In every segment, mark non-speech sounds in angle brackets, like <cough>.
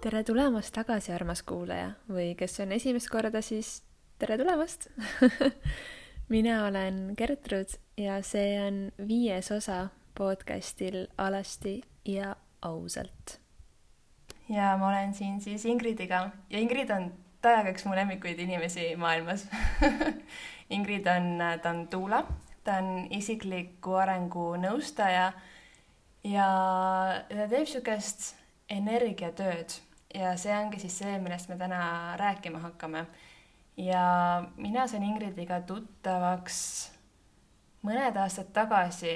tere tulemast tagasi, armas kuulaja! Või kes on esimest korda, siis tere tulemast! <laughs> Mina olen Gertrud ja see on viies osa podcastil Alasti ja ausalt. ja ma olen siin siis Ingridiga. Ja Ingrid on täiega üks mu lemmikuid inimesi maailmas. <laughs> Ingrid on, ta on Tuula, ta on isikliku arengu nõustaja ja ta teeb niisugust energiatööd ja see ongi siis see, millest me täna rääkima hakkame. ja mina sain Ingridiga tuttavaks mõned aastad tagasi,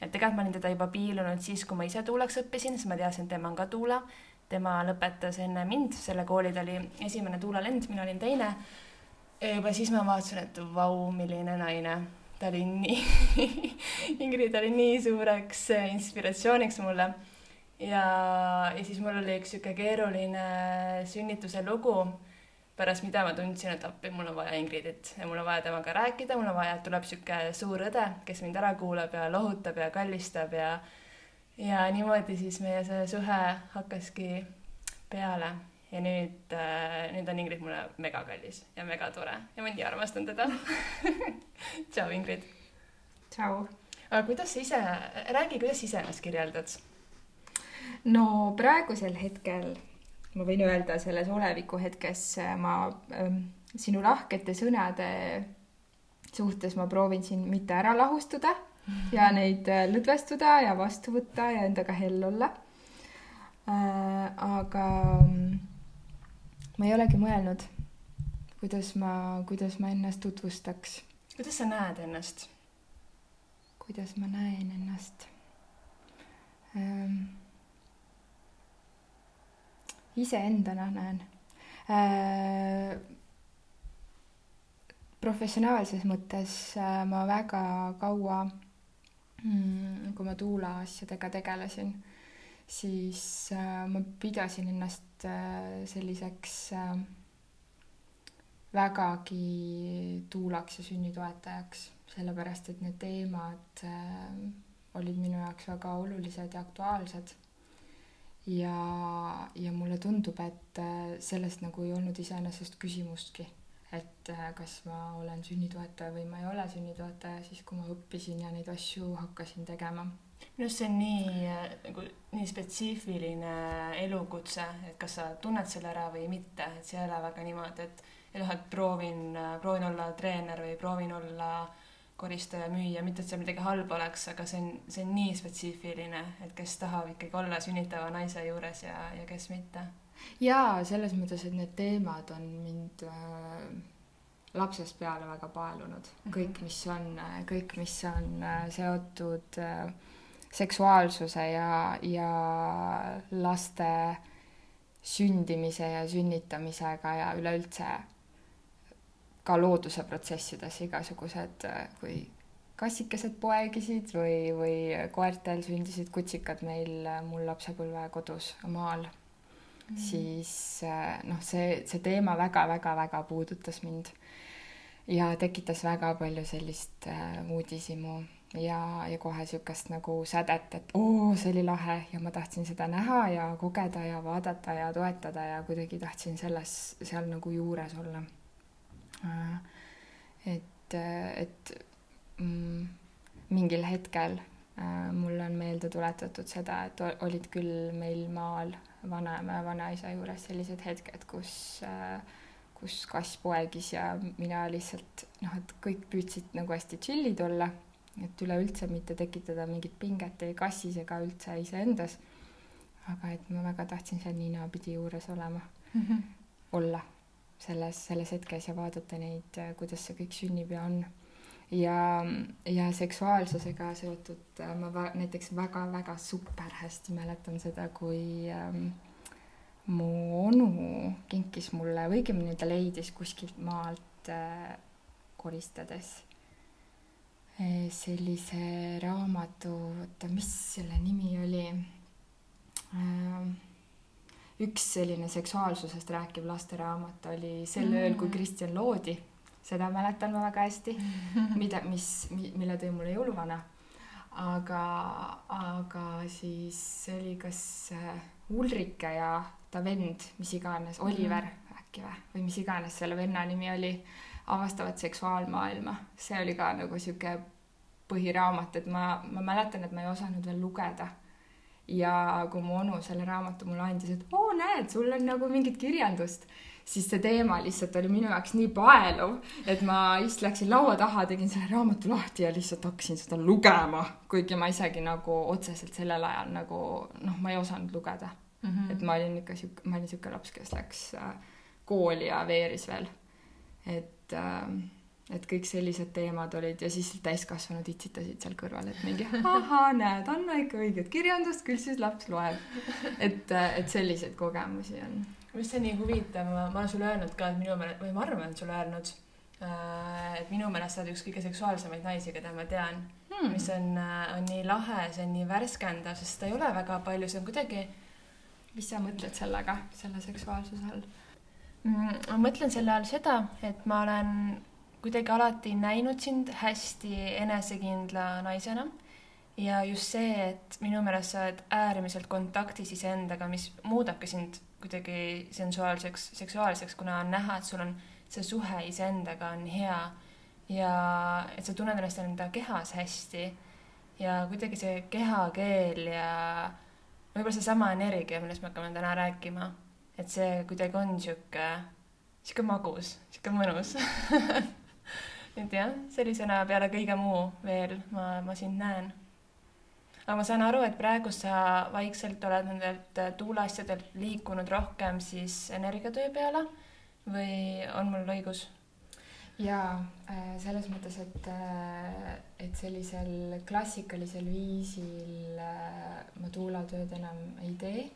et tegelikult ma olin teda juba piilunud siis, kui ma ise tuulaks õppisin, siis ma teadsin, tema on ka tuula. tema lõpetas enne mind, selle kooli ta oli esimene tuulalend, mina olin teine. juba siis ma vaatasin, et vau, milline naine ta oli nii <laughs> Ingrid oli nii suureks inspiratsiooniks mulle ja, ja siis mul oli üks sihuke keeruline sünnituse lugu, pärast mida ma tundsin, et appi, mul on vaja Ingridit ja mul on vaja temaga rääkida, mul on vaja, et tuleb sihuke suur õde, kes mind ära kuulab ja lohutab ja kallistab ja ja niimoodi siis meie see suhe hakkaski peale ja nüüd äh,, nüüd on Ingrid mulle megakallis ja megatore ja ma nii armastan teda <laughs> tšau, Ingrid. tšau. aga kuidas sa ise, räägi, kuidas sa ise ennast kirjeldad? No praegusel hetkel ma võin öelda selles oleviku hetkes ma ähm, sinu lahkete sõnade suhtes ma proovin sind mitte ära lahustuda ja <laughs> neid äh, lõdvestuda ja vastu võtta ja endaga hell olla äh,. aga mm, ma ei olegi mõelnud, kuidas ma, kuidas ma ennast tutvustaks. kuidas sa näed ennast? kuidas ma näen ennast ähm,? Iseendana näen äh,. professionaalses mõttes äh, ma väga kaua mm,, kui ma tuula asjadega tegelesin, siis äh, ma pidasin ennast äh, selliseks äh, vägagi tuulaks ja sünnitoetajaks, sellepärast et need teemad äh, olid minu jaoks väga olulised ja aktuaalsed ja, ja mulle tundub, et äh, sellest nagu ei olnud iseenesest küsimustki, et äh, kas ma olen sünnitoetaja või ma ei ole sünnitoetaja, siis kui ma õppisin ja neid asju hakkasin tegema. minu arust see on nii äh, nagu nii spetsiifiline elukutse, et kas sa tunned selle ära või mitte, et see ei ole väga niimoodi, et et noh, et proovin, proovin olla treener või proovin olla äh, koristaja, müüja, mitte et seal midagi halba oleks, aga see on, see on nii spetsiifiline, et kes tahab ikkagi olla sünnitava naise juures ja, ja kes mitte. jaa, selles mõttes, et need teemad on mind äh, lapsest peale väga paelunud mm, -hmm. kõik, mis on, kõik, mis on äh, seotud äh, seksuaalsuse ja, ja laste sündimise ja sünnitamisega ja üleüldse ka looduse protsessides igasugused, kui kassikesed poegisid või, või koertel sündisid kutsikad meil mul lapsepõlve kodus maal mm., siis noh, see, see teema väga-väga-väga puudutas mind ja tekitas väga palju sellist äh, uudishimu ja, ja kohe niisugust nagu sädet, et oo, see oli lahe ja ma tahtsin seda näha ja kogeda ja vaadata ja toetada ja kuidagi tahtsin selles, seal nagu juures olla Äh, et, et mm, mingil hetkel äh, mulle on meelde tuletatud seda, et olid küll meil maal vanaema ja vanaisa juures sellised hetked, kus, äh, kus kass poegis ja mina lihtsalt noh, et kõik püüdsid nagu hästi chill'id olla, et üleüldse mitte tekitada mingit pinget ei kassis ega üldse iseendas. aga et ma väga tahtsin seal ninapidi juures olema mm, -hmm. olla selles, selles hetkes ja vaadata neid, kuidas see kõik sünnib ja on. ja, ja seksuaalsusega seotud äh, ma va näiteks väga-väga super hästi mäletan seda, kui ähm, mu onu kinkis mulle või õigemini ta leidis kuskilt maalt äh, koristades äh, sellise raamatu, oota, mis selle nimi oli äh,? Üks selline seksuaalsusest rääkiv lasteraamat oli Sel mm. ööl, kui Kristjan loodi. seda mäletan ma väga hästi, <laughs> mida, mis, mille tõi mulle jõuluvana. aga, aga siis see oli kas äh, Ulrike ja ta vend, mis iganes, Oliver mm. äkki või, või mis iganes selle venna nimi oli, avastavad seksuaalmaailma. see oli ka nagu sihuke põhiraamat, et ma, ma mäletan, et ma ei osanud veel lugeda. Ja kui mu onu selle raamatu mulle andis, et oo, näed, sul on nagu mingit kirjandust siis see teema lihtsalt oli minu jaoks nii paeluv, et ma just läksin laua taha, tegin selle raamatu lahti ja lihtsalt hakkasin seda lugema, kuigi ma isegi nagu otseselt sellel ajal nagu noh, ma ei osanud lugeda mm. -hmm. et ma olin ikka sihuke, ma olin sihuke laps, kes läks äh, kooli ja veeris veel. et äh, et kõik sellised teemad olid ja siis täiskasvanud itsitasid seal kõrval, et mingi <laughs> ahaa, näed, anna ikka õiget kirjandust, küll siis laps loeb. et, äh, et selliseid kogemusi on mis see nii huvitav, ma olen sulle öelnud ka, et minu meelest, või ma arvan, et sulle öelnud, äh, et minu meelest sa oled üks kõige seksuaalsemaid naisi, keda ma tean hmm.. mis on, äh, on nii lahe, see on nii värskendav, sest seda ei ole väga palju, see on kuidagi. mis sa mõtled sellega, selle seksuaalsuse all mm,? ma mõtlen selle all seda, et ma olen kuidagi alati näinud sind hästi enesekindla naisena. Ja just see, et minu meelest sa oled äärmiselt kontaktis iseendaga, mis muudabki sind kuidagi sensuaalseks, seksuaalseks, kuna on näha, et sul on see suhe iseendaga on hea. Ja et sa tunned ennast enda kehas hästi. Ja kuidagi see kehakeel ja võib-olla seesama energia, millest me hakkame täna rääkima, et see kuidagi on sihuke, sihuke magus, sihuke mõnus <laughs> et jah, sellisena peale kõige muu veel ma, ma sind näen aga ma saan aru, et praegu sa vaikselt oled nendelt äh, tuuleasjadelt liikunud rohkem siis energiatöö peale või on mul õigus? jaa, äh, selles mõttes, et, äh, et sellisel klassikalisel viisil ma tuulatööd enam ei tee.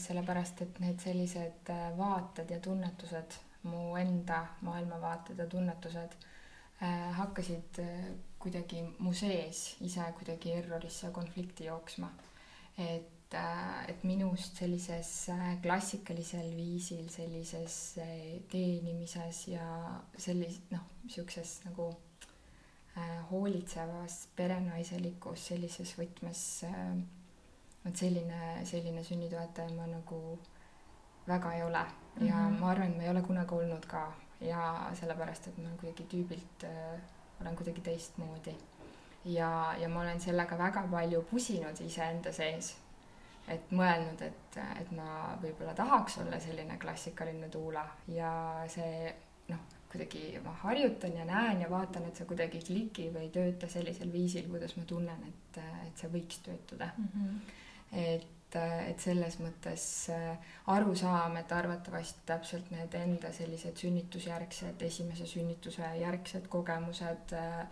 sellepärast, et need sellised vaated ja tunnetused, mu enda maailmavaated ja tunnetused hakkasid kuidagi mu sees ise kuidagi errorisse konflikti jooksma. et, äh, et minust sellises äh, klassikalisel viisil sellises äh, teenimises ja sellis-, noh, niisuguses nagu äh, hoolitsevas perenaiselikus sellises võtmes äh, vot selline, selline sünnitoetaja ma nagu väga ei ole ja mm -hmm. ma arvan, et ma ei ole kunagi olnud ka ja sellepärast, et ma kuidagi tüübilt äh, olen kuidagi teistmoodi. ja, ja ma olen sellega väga palju pusinud iseenda sees. et mõelnud, et, et ma võib-olla tahaks olla selline klassikaline tuula ja see noh, kuidagi ma harjutan ja näen ja vaatan, et see kuidagi ei kliki või ei tööta sellisel viisil, kuidas ma tunnen, et, et see võiks töötada mm. -hmm. et et selles mõttes äh, arusaam, et arvatavasti täpselt need enda sellised sünnitusjärgsed, esimese sünnituse järgsed kogemused, äh,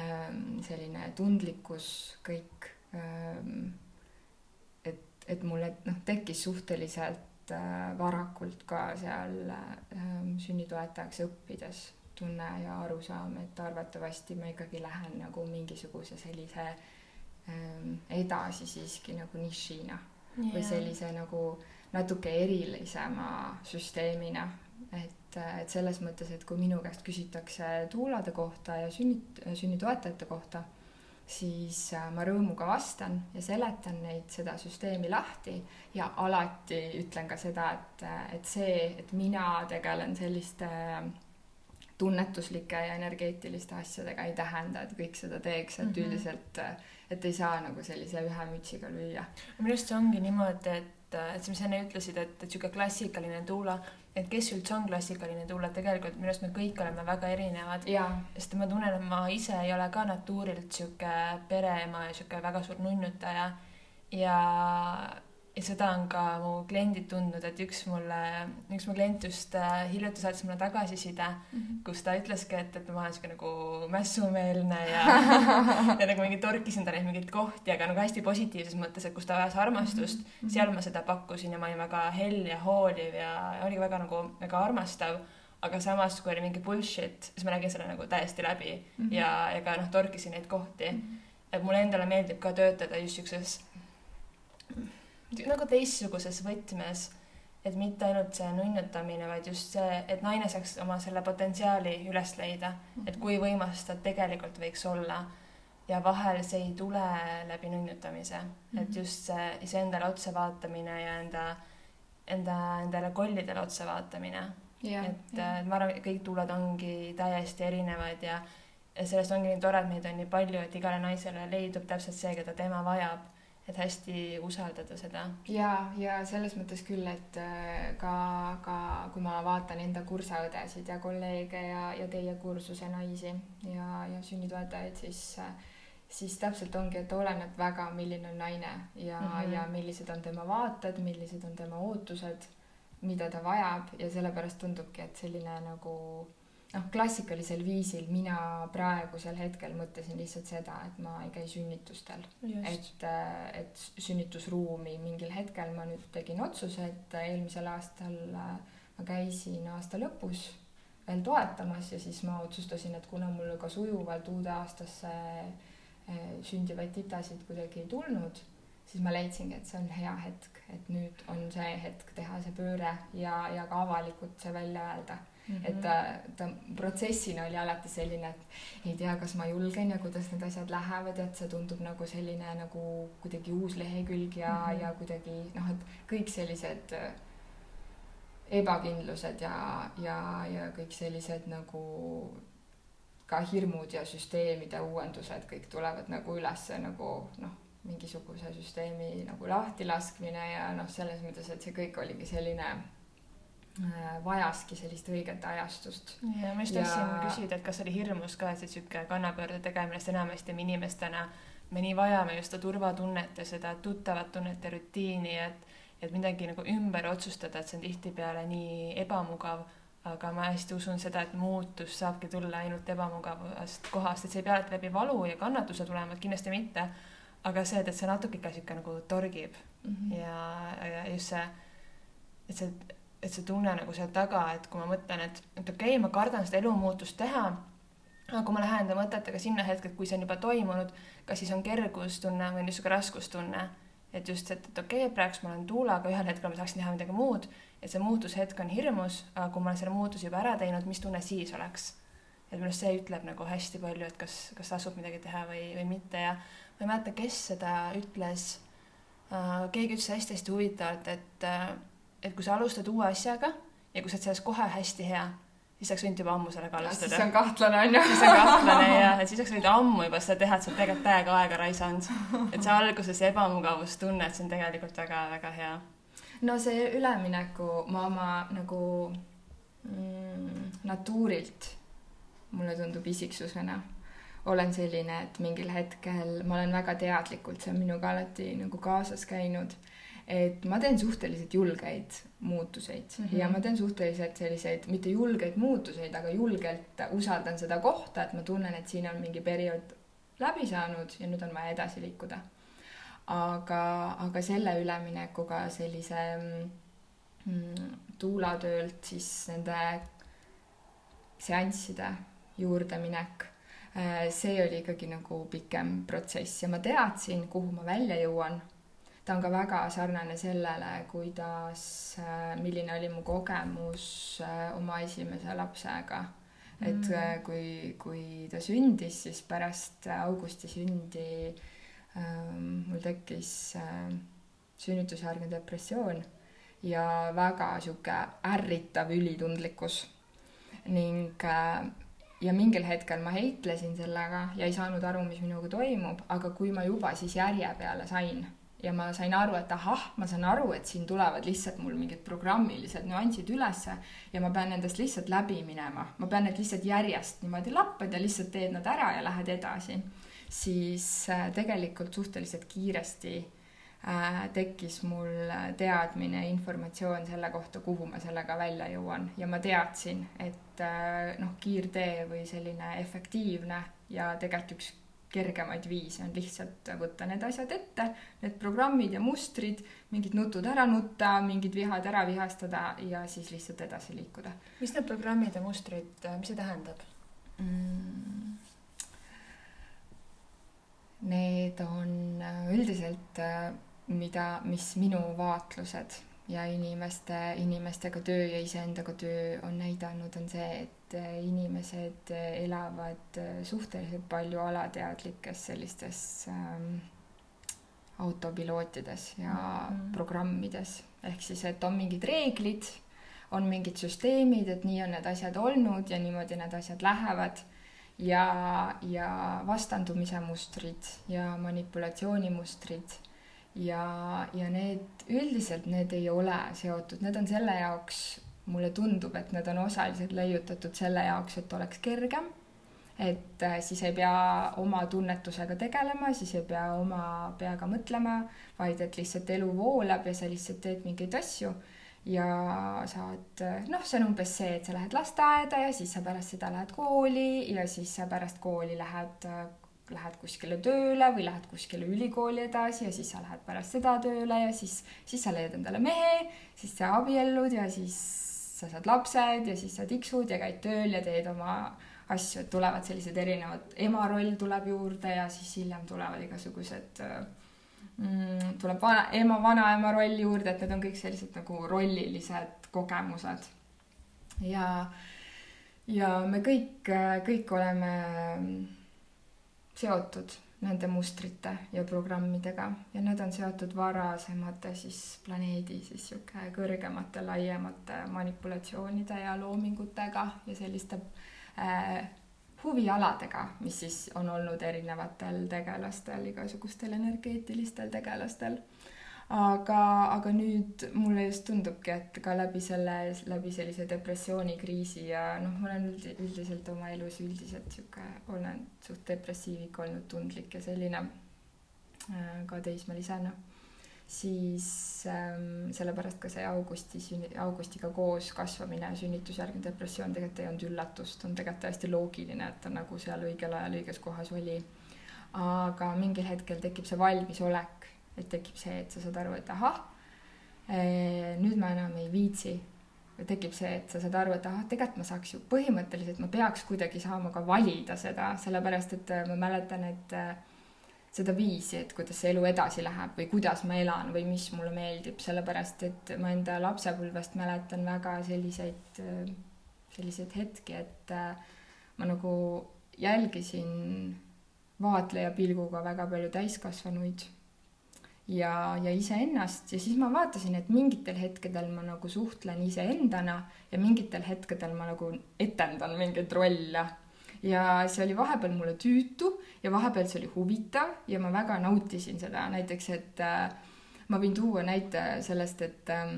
ähm, selline tundlikkus, kõik, ähm, et, et mulle noh, tekkis suhteliselt äh, varakult ka seal ähm, sünnitoetajaks õppides tunne ja arusaam, et arvatavasti ma ikkagi lähen nagu mingisuguse sellise äh, edasi siiski nagu nišina yeah. või sellise nagu natuke erilisema süsteemina. et, et selles mõttes, et kui minu käest küsitakse tuulade kohta ja sünnit-, sünnitoetajate kohta, siis äh, ma rõõmuga vastan ja seletan neid seda süsteemi lahti ja alati ütlen ka seda, et, et see, et mina tegelen selliste tunnetuslike ja energeetiliste asjadega ei tähenda, et kõik seda teeks, et mm -hmm. üldiselt et ei saa nagu sellise ühe mütsiga lüüa. minu arust see ongi niimoodi, et, et sa, mis sa enne ütlesid, et, et sihuke klassikaline tuula, et kes üldse on klassikaline tuula, tegelikult minu arust me kõik oleme väga erinevad. sest ma tunnen, et ma ise ei ole ka natuurilt sihuke pereema ja sihuke väga suur nunnutaja ja ja seda on ka mu kliendid tundnud, et üks mulle, üks mu klient just äh, hiljuti saatis mulle tagasiside mm, -hmm. kus ta ütleski, et, et ma olen siuke nagu mässumeelne ja <laughs> ja nagu mingi torkisin talle mingeid kohti, aga nagu hästi positiivses mõttes, et kus ta vajas armastust mm, -hmm. seal ma seda pakkusin ja ma olin väga hell ja hooliv ja, ja oli väga nagu väga armastav aga samas, kui oli mingi bullshit, siis ma nägin selle nagu täiesti läbi mm -hmm. ja, ja ka noh, torkisin neid kohti mm. -hmm. et mulle endale meeldib ka töötada just siukses nagu teistsuguses võtmes, et mitte ainult see nunnutamine, vaid just see, et naine saaks oma selle potentsiaali üles leida, et kui võimas ta tegelikult võiks olla. ja vahel see ei tule läbi nunnutamise et just see iseendale otsa vaatamine ja enda, enda, endale kollidele otsa vaatamine et yeah. ma arvan, et kõik tuuled ongi täiesti erinevad ja, ja sellest ongi nii tore, et meid on nii palju, et igale naisele leidub täpselt see, keda tema vajab et hästi usaldada seda. ja, ja selles mõttes küll, et äh, ka, ka kui ma vaatan enda kursaõdesid ja kolleege ja, ja teie kursuse naisi ja, ja sünnitoetajaid, siis siis täpselt ongi, et oleneb väga, milline on naine ja mm, -hmm. ja millised on tema vaated, millised on tema ootused, mida ta vajab ja sellepärast tundubki, et selline nagu noh, klassikalisel viisil mina praegusel hetkel mõtlesin lihtsalt seda, et ma ei käi sünnitustel. et, äh, et sünnitusruumi mingil hetkel ma nüüd tegin otsuse, et eelmisel aastal äh, ma käisin aasta lõpus veel toetamas ja siis ma otsustasin, et kuna mul ka sujuvalt uude aastasse äh, sündivaid titasid kuidagi ei tulnud, siis ma leidsingi, et see on hea hetk, et nüüd on see hetk teha see pööre ja, ja ka avalikult see välja öelda Mm -hmm. et ta, ta protsessina oli alati selline, et ei tea, kas ma julgen ja kuidas need asjad lähevad ja et see tundub nagu selline nagu kuidagi uus lehekülg ja mm, -hmm. ja kuidagi noh, et kõik sellised äh, ebakindlused ja, ja, ja kõik sellised nagu ka hirmud ja süsteemide uuendused kõik tulevad nagu ülesse nagu noh, mingisuguse süsteemi nagu lahtilaskmine ja noh, selles mõttes, et see kõik oligi selline vajaski sellist õiget ajastust. ja ma just tahtsin ja... küsida, et kas oli hirmus ka, et see sihuke kannapöörde tegemine, sest enamasti me inimestena, me nii vajame just seda turvatunnet ja seda tuttavat tunnet ja rutiini, et, et midagi nagu ümber otsustada, et see on tihtipeale nii ebamugav. aga ma hästi usun seda, et muutus saabki tulla ainult ebamugavast kohast, et see ei pea alati läbi valu ja kannatuse tulema, et kindlasti mitte. aga see, et see natuke ikka sihuke nagu torgib mm -hmm. ja, ja just see, et see et see tunne nagu seal taga, et kui ma mõtlen, et, et okei okay,, ma kardan seda elumuutust teha, aga kui ma lähen enda mõtetega sinna hetke, et kui see on juba toimunud, kas siis on kergustunne või niisugune raskustunne, et just, et, et okei okay,, praegu ma olen tuulaga, ühel hetkel ma tahaksin teha midagi muud, et see muutushetk on hirmus, aga kui ma olen selle muutuse juba ära teinud, mis tunne siis oleks? et minu arust see ütleb nagu hästi palju, et kas, kas tasub midagi teha või, või mitte ja ma ei mäleta, kes seda ütles uh,. keegi ütles hästi-hästi huvitavalt, et uh, et kui sa alustad uue asjaga ja kui sa oled selles kohe hästi hea, siis oleks võinud juba ammu sellega alustada. siis on kahtlane on ju. siis on kahtlane <laughs> ja, et siis oleks võinud ammu juba seda teha, et sa oled tegelikult täiega aega raisanud. et see alguses ebamugavustunne, et see on tegelikult väga-väga hea. no see ülemineku ma oma nagu mm, natuurilt, mulle tundub isiksusena, olen selline, et mingil hetkel ma olen väga teadlikult, see on minuga alati nagu kaasas käinud et ma teen suhteliselt julgeid muutuseid mm -hmm. ja ma teen suhteliselt selliseid, mitte julgeid muutuseid, aga julgelt usaldan seda kohta, et ma tunnen, et siin on mingi periood läbi saanud ja nüüd on vaja edasi liikuda. aga, aga selle üleminekuga sellise mm, tuulatöölt siis nende seansside juurde minek, äh, see oli ikkagi nagu pikem protsess ja ma teadsin, kuhu ma välja jõuan ta on ka väga sarnane sellele, kuidas, äh, milline oli mu kogemus äh, oma esimese lapsega. et mm. Äh, kui, kui ta sündis, siis pärast Augusti sündi ähm, mul tekkis äh, sünnitusjärgne depressioon ja väga sihuke ärritav ülitundlikkus ning äh, ja mingil hetkel ma heitlesin sellega ja ei saanud aru, mis minuga toimub, aga kui ma juba siis järje peale sain ja ma sain aru, et ahah, ma saan aru, et siin tulevad lihtsalt mul mingid programmilised nüansid ülesse ja ma pean nendest lihtsalt läbi minema, ma pean need lihtsalt järjest niimoodi lappad ja lihtsalt teed nad ära ja lähed edasi. siis äh, tegelikult suhteliselt kiiresti äh, tekkis mul teadmine, informatsioon selle kohta, kuhu ma sellega välja jõuan ja ma teadsin, et äh, noh, kiirtee või selline efektiivne ja tegelikult üks kergemaid viise on lihtsalt võtta need asjad ette, need programmid ja mustrid, mingid nutud ära nutta, mingid vihad ära vihastada ja siis lihtsalt edasi liikuda. mis need programmid ja mustrid, mis see tähendab mm.? Need on üldiselt, mida, mis minu vaatlused ja inimeste, inimestega töö ja iseendaga töö on näidanud, on see, et äh, inimesed elavad suhteliselt palju alateadlikes sellistes ähm, autopilootides ja mm -hmm. programmides. ehk siis, et on mingid reeglid, on mingid süsteemid, et nii on need asjad olnud ja niimoodi need asjad lähevad ja, ja vastandumise mustrid ja manipulatsioonimustrid ja, ja need üldiselt, need ei ole seotud, need on selle jaoks, mulle tundub, et need on osaliselt leiutatud selle jaoks, et oleks kergem. et äh, siis ei pea oma tunnetusega tegelema, siis ei pea oma peaga mõtlema, vaid et lihtsalt elu voolab ja sa lihtsalt teed mingeid asju ja saad, noh, see on umbes see, et sa lähed lasteaeda ja siis sa pärast seda lähed kooli ja siis sa pärast kooli lähed lähed kuskile tööle või lähed kuskile ülikooli edasi ja siis sa lähed pärast seda tööle ja siis, siis sa leiad endale mehe, siis sa abiellud ja siis sa saad lapsed ja siis sa tiksud ja käid tööl ja teed oma asju, et tulevad sellised erinevad, ema roll tuleb juurde ja siis hiljem tulevad igasugused mm,, tuleb vana, ema, vanaema roll juurde, et need on kõik sellised nagu rollilised kogemused. ja, ja me kõik, kõik oleme seotud nende mustrite ja programmidega. Ja need on seotud varasemate siis planeedi siis sihuke kõrgemate, laiemate manipulatsioonide ja loomingutega ja selliste äh, huvialadega, mis siis on olnud erinevatel tegelastel, igasugustel energeetilistel tegelastel aga, aga nüüd mulle just tundubki, et ka läbi selle, läbi sellise depressioonikriisi ja noh, ma olen üldi, üldiselt oma elus üldiselt sihuke, olen suht depressiivik olnud, tundlik ja selline äh, ka teismelisena, siis ähm, sellepärast ka see augusti, augustiga koos kasvamine sünnitusjärgne depressioon tegelikult ei olnud üllatust, on tegelikult täiesti loogiline, et ta nagu seal õigel ajal õiges kohas oli. aga mingil hetkel tekib see valmisolek et tekib see, et sa saad aru, et ahah, eh, nüüd ma enam ei viitsi. või tekib see, et sa saad aru, et ahah, tegelikult ma saaks ju põhimõtteliselt, ma peaks kuidagi saama ka valida seda, sellepärast et eh, ma mäletan, et eh, seda viisi, et kuidas see elu edasi läheb või kuidas ma elan või mis mulle meeldib, sellepärast et ma enda lapsepõlvest mäletan väga selliseid, selliseid hetki, et ma nagu jälgisin vaatleja pilguga väga palju täiskasvanuid ja, ja iseennast ja siis ma vaatasin, et mingitel hetkedel ma nagu suhtlen iseendana ja mingitel hetkedel ma nagu etendan mingeid rolle. ja see oli vahepeal mulle tüütu ja vahepeal see oli huvitav ja ma väga nautisin seda, näiteks et äh, ma võin tuua näite sellest, et äh,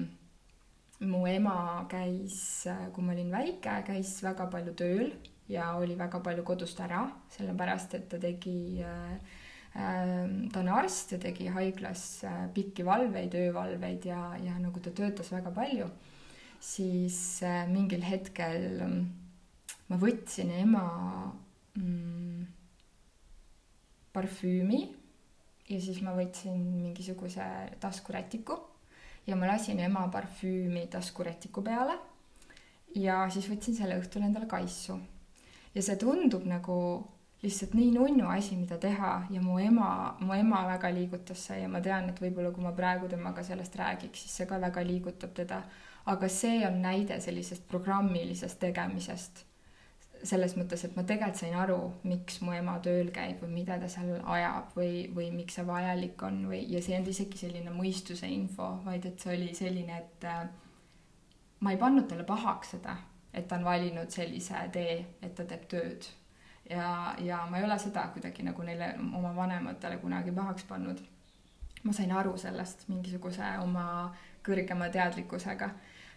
mu ema käis, äh, kui ma olin väike, käis väga palju tööl ja oli väga palju kodust ära, sellepärast et ta tegi äh, ta on arst ja tegi haiglas äh, pikki valveid, öövalveid ja, ja nagu ta töötas väga palju, siis äh, mingil hetkel mm, ma võtsin ema mm, parfüümi ja siis ma võtsin mingisuguse taskurätiku ja ma lasin ema parfüümi taskurätiku peale ja siis võtsin selle õhtul endale kaisu. ja see tundub nagu lihtsalt nii nunnu asi, mida teha ja mu ema, mu ema väga liigutas see ja ma tean, et võib-olla kui ma praegu temaga sellest räägiks, siis see ka väga liigutab teda. aga see on näide sellisest programmilisest tegemisest. selles mõttes, et ma tegelikult sain aru, miks mu ema tööl käib või mida ta seal ajab või, või miks see vajalik on või, ja see ei olnud isegi selline mõistuse info, vaid et see oli selline, et äh, ma ei pannud talle pahaks seda, et ta on valinud sellise tee, et ta teeb tööd ja, ja ma ei ole seda kuidagi nagu neile oma vanematele kunagi pahaks pannud. ma sain aru sellest mingisuguse oma kõrgema teadlikkusega.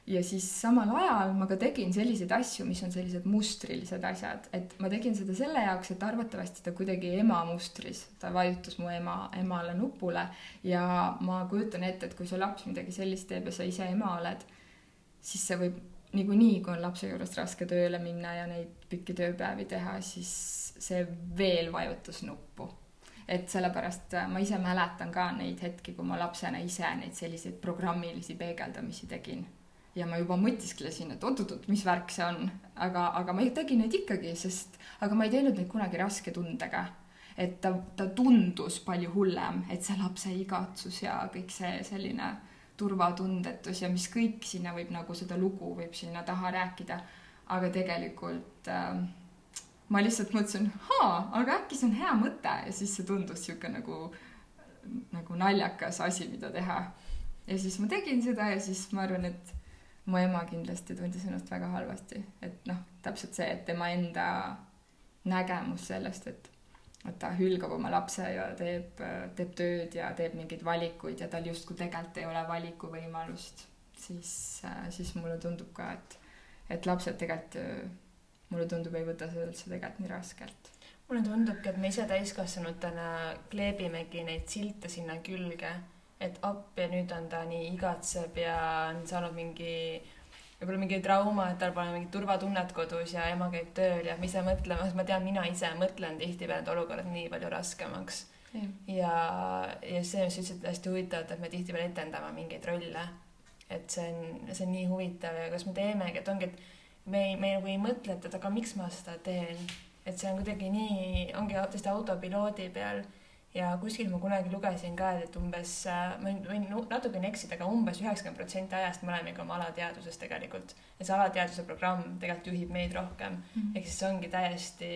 Ja siis samal ajal ma ka tegin selliseid asju, mis on sellised mustrilised asjad, et ma tegin seda selle jaoks, et arvatavasti ta kuidagi ema mustris, ta vajutas mu ema, emale nupule ja ma kujutan ette, et kui su laps midagi sellist teeb ja sa ise ema oled, siis see võib niikuinii, kui on lapse juurest raske tööle minna ja neid pikki tööpäevi teha, siis see veel vajutas nuppu. et sellepärast äh, ma ise mäletan ka neid hetki, kui ma lapsena ise neid selliseid programmilisi peegeldamisi tegin. ja ma juba mõtisklesin, et oot-oot-oot, mis värk see on, aga, aga ma tegin neid ikkagi, sest, aga ma ei teinud neid kunagi raske tundega et ta, ta tundus palju hullem, et see lapse igatsus ja kõik see selline turvatundetus ja mis kõik sinna võib nagu seda lugu võib sinna taha rääkida. aga tegelikult äh, ma lihtsalt mõtlesin, haa, aga äkki see on hea mõte ja siis see tundus sihuke nagu, nagu naljakas asi, mida teha. ja siis ma tegin seda ja siis ma arvan, et mu ema kindlasti tundis ennast väga halvasti, et noh, täpselt see, et tema enda nägemus sellest, et et ta hülgab oma lapse ja teeb, teeb tööd ja teeb mingeid valikuid ja tal justkui tegelikult ei ole valikuvõimalust, siis, siis mulle tundub ka, et, et lapsed tegelikult mulle tundub, ei võta seda üldse tegelikult nii raskelt. mulle tundubki, et me ise täiskasvanutena kleebimegi neid silte sinna külge, et app ja nüüd on ta nii igatseb ja on saanud mingi võib-olla mingi trauma, et tal pole mingit turvatunnet kodus ja ema käib tööl ja ma ise mõtlema, sest ma tean, mina ise mõtlen tihtipeale need olukorrad nii palju raskemaks. ja, ja see, sa ütlesid, hästi huvitav, et me tihtipeale etendame mingeid rolle. et see on, see on nii huvitav ja kas me teemegi, et ongi, et me ei, me nagu ei mõtle, et aga miks ma seda teen, et see on kuidagi nii, ongi tõesti autopiloodi peal ja kuskil ma kunagi lugesin ka, et umbes, ma võin natukene eksida, aga umbes üheksakümmend protsenti ajast me olemegi oma alateadvuses tegelikult. ja see alateadvuse programm tegelikult juhib meid rohkem mm -hmm. ehk siis see ongi täiesti,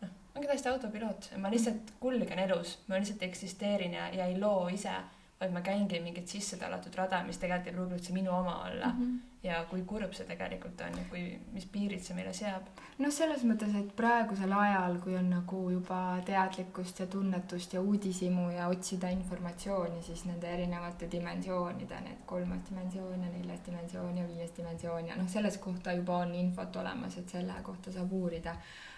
noh, ongi täiesti autopiloot, ma lihtsalt kulgen elus, ma lihtsalt eksisteerin ja, ja ei loo ise vaid ma käingi mingit sisse tallatud rada, mis tegelikult ei pruugi üldse minu oma olla mm. -hmm. Ja kui kurb see tegelikult on ja kui, mis piirid see meile seab. noh, selles mõttes, et praegusel ajal, kui on nagu juba teadlikkust ja tunnetust ja uudishimu ja otsida informatsiooni, siis nende erinevate dimensioonide, need kolmas dimensioon ja neljas dimensioon ja viies dimensioon ja noh, selles kohta juba on infot olemas, et selle kohta saab uurida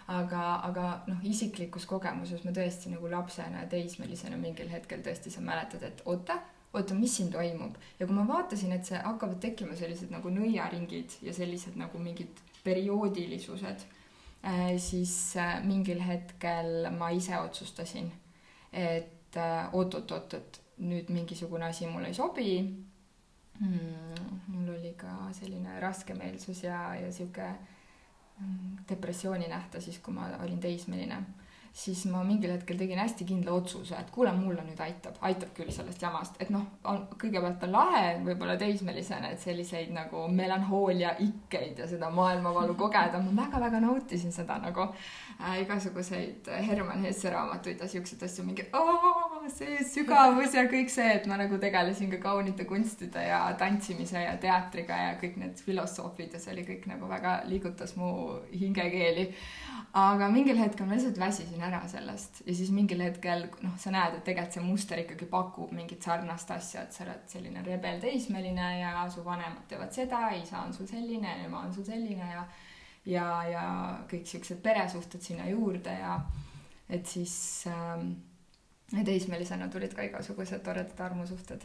aga, aga noh, isiklikus kogemuses ma tõesti nagu lapsena ja teismelisena mingil hetkel tõesti sa mäletad, et oota, oota, mis siin toimub ja kui ma vaatasin, et see hakkavad tekkima sellised nagu nõiaringid ja sellised nagu mingid perioodilisused äh,, siis äh, mingil hetkel ma ise otsustasin, et äh, oot-oot-oot, et nüüd mingisugune asi mulle ei sobi hmm,. mul oli ka selline raskemeelsus ja, ja sihuke depressiooni nähta siis, kui ma olin teismeline siis ma mingil hetkel tegin hästi kindla otsuse, et kuule, mulle nüüd aitab, aitab küll sellest jamast, et noh, on kõigepealt on lahe võib-olla teismelisena, et selliseid nagu melanhoolia ikkeid ja seda maailmavalu <laughs> kogeda, ma väga-väga nautisin seda nagu äh, igasuguseid Herman Hesse raamatuid ja siukseid asju, mingi see sügavus ja kõik see, et ma nagu tegelesin ka kaunite kunstide ja tantsimise ja teatriga ja kõik need filosoofid ja see oli kõik nagu väga liigutas mu hingekeeli. Aga mingil hetkel ma lihtsalt väsisin ära sellest ja siis mingil hetkel noh, sa näed, et tegelikult see muster ikkagi pakub mingit sarnast asja, et sa oled selline rebel teismeline ja su vanemad teevad seda, isa on sul selline, ema on sul selline ja ja, ja kõik siuksed peresuhted sinna juurde ja et siis ähm, teismelisena tulid ka igasugused toredad armusuhted,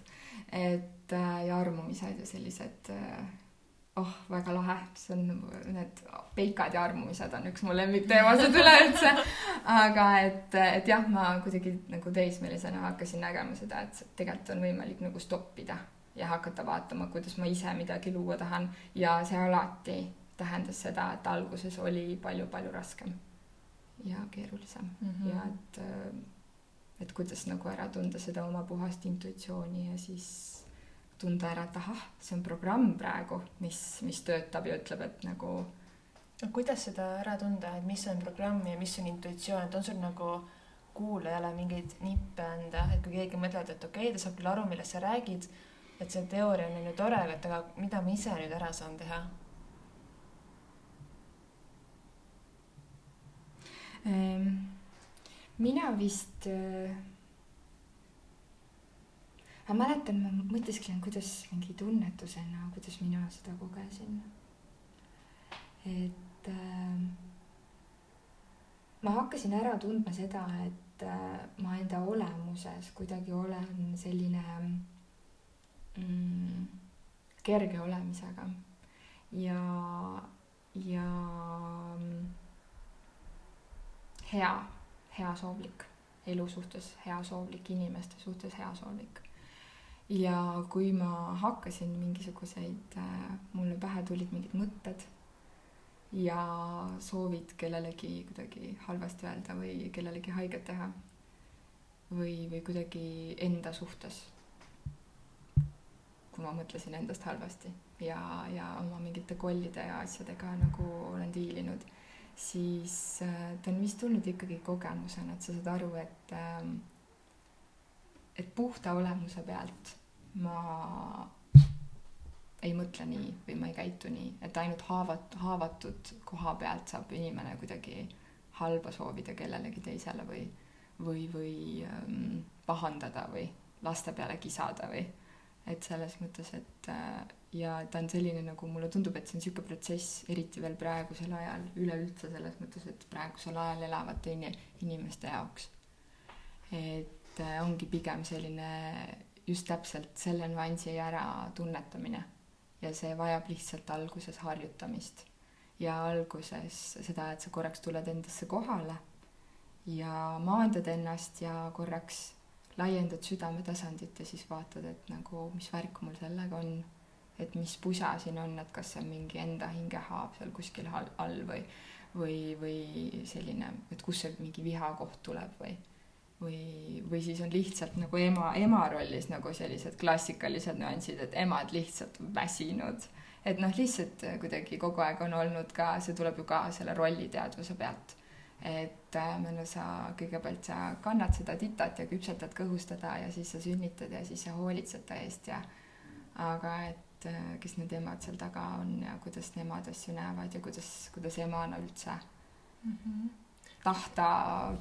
et äh, ja armumised ja sellised äh, oh, väga lahe, see on, need peikad ja armumised on üks mu lemmikteemasid üleüldse. <laughs> aga et, et jah, ma kuidagi nagu teismelisena hakkasin nägema seda, et tegelikult on võimalik nagu stoppida ja hakata vaatama, kuidas ma ise midagi luua tahan. Ja see alati tähendas seda, et alguses oli palju-palju raskem ja keerulisem mm -hmm. ja et, et kuidas nagu ära tunda seda oma puhast intuitsiooni ja siis tunda ära, et ahah, see on programm praegu, mis, mis töötab ja ütleb, et nagu. no kuidas seda ära tunda, et mis on programm ja mis on intuitsioon, et on sul nagu kuulajale mingeid nippe anda, et kui keegi mõtleb, et okei okay,, ta saab küll aru, millest sa räägid, et see teooria on ju tore, et aga mida ma ise nüüd ära saan teha? Mina vist äh aga mäletan, ma mõtisklen, kuidas mingi tunnetusena, kuidas mina seda kogesin. et äh, ma hakkasin ära tundma seda, et äh, ma enda olemuses kuidagi olen selline mm, kerge olemisega ja, ja hea, heasoovlik elu suhtes, heasoovlik inimeste suhtes, heasoovlik ja kui ma hakkasin mingisuguseid, äh, mulle pähe tulid mingid mõtted ja soovid kellelegi kuidagi halvasti öelda või kellelegi haiget teha või, või kuidagi enda suhtes. kui ma mõtlesin endast halvasti ja, ja oma mingite kollide ja asjadega nagu olen diilinud, siis äh, ta on vist tulnud ikkagi kogemusena, et sa saad aru, et äh, et puhta olemuse pealt ma ei mõtle nii või ma ei käitu nii, et ainult haavat-, haavatud koha pealt saab inimene kuidagi halba soovida kellelegi teisele või, või, või ähm, pahandada või laste peale kisada või et selles mõttes, et äh, ja ta on selline, nagu mulle tundub, et see on niisugune protsess, eriti veel praegusel ajal, üleüldse selles mõttes, et praegusel ajal elavate in inimeste jaoks. et äh, ongi pigem selline just täpselt selle nüansi ära tunnetamine. Ja see vajab lihtsalt alguses harjutamist. Ja alguses seda, et sa korraks tuled endasse kohale ja maandad ennast ja korraks laiendad südametasandit ja siis vaatad, et nagu mis värk mul sellega on, et mis pusa siin on, et kas see on mingi enda hingehaav seal kuskil all või, või, või selline, et kust see mingi vihakoht tuleb või, või, või siis on lihtsalt nagu ema, ema rollis nagu sellised klassikalised nüansid, et emad lihtsalt väsinud. et noh, lihtsalt kuidagi kogu aeg on olnud ka, see tuleb ju ka selle rolliteadvuse pealt et äh, no sa kõigepealt sa kannad seda titat ja küpsetad kõhustada ja siis sa sünnitad ja siis sa hoolitsed ta eest ja aga et äh, kes need emad seal taga on ja kuidas nemad asju näevad ja kuidas, kuidas emana üldse mm -hmm. tahta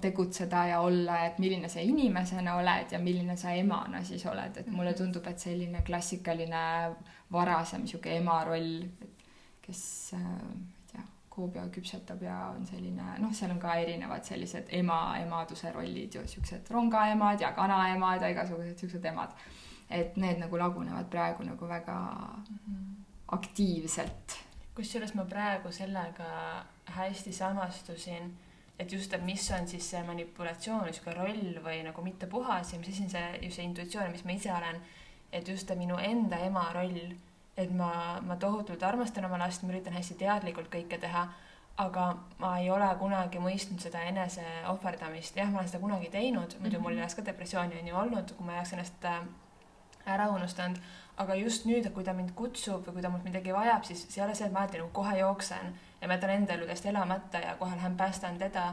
tegutseda ja olla, et milline sa inimesena oled ja milline sa emana siis oled, et mulle mhm. tundub, et selline klassikaline varasem niisugune ema roll, kes äh, Koobia küpsetab ja on selline, noh, seal on ka erinevad sellised ema, emaduse rollid ju, siuksed rongaemad ja kanaemad ja igasugused siuksed emad. Et need nagu lagunevad praegu nagu väga mm -hmm. aktiivselt. kusjuures ma praegu sellega hästi samastusin, et just, et mis on siis see manipulatsioon, niisugune roll või nagu mitte puhas ja mis asi on see, just see intuitsioon, mis ma ise olen, et just minu enda ema roll et ma, ma tohutult armastan oma last, ma üritan hästi teadlikult kõike teha, aga ma ei ole kunagi mõistnud seda enese ohverdamist, jah, ma olen seda kunagi teinud, muidu mul ei oleks ka depressiooni on ju olnud, kui ma ei oleks ennast äh, ära unustanud, aga just nüüd, kui ta mind kutsub või kui ta mult midagi vajab, siis see ei ole see, et ma alati nagu kohe jooksen ja ma jätan enda elu täiesti elamata ja kohe lähen päästan teda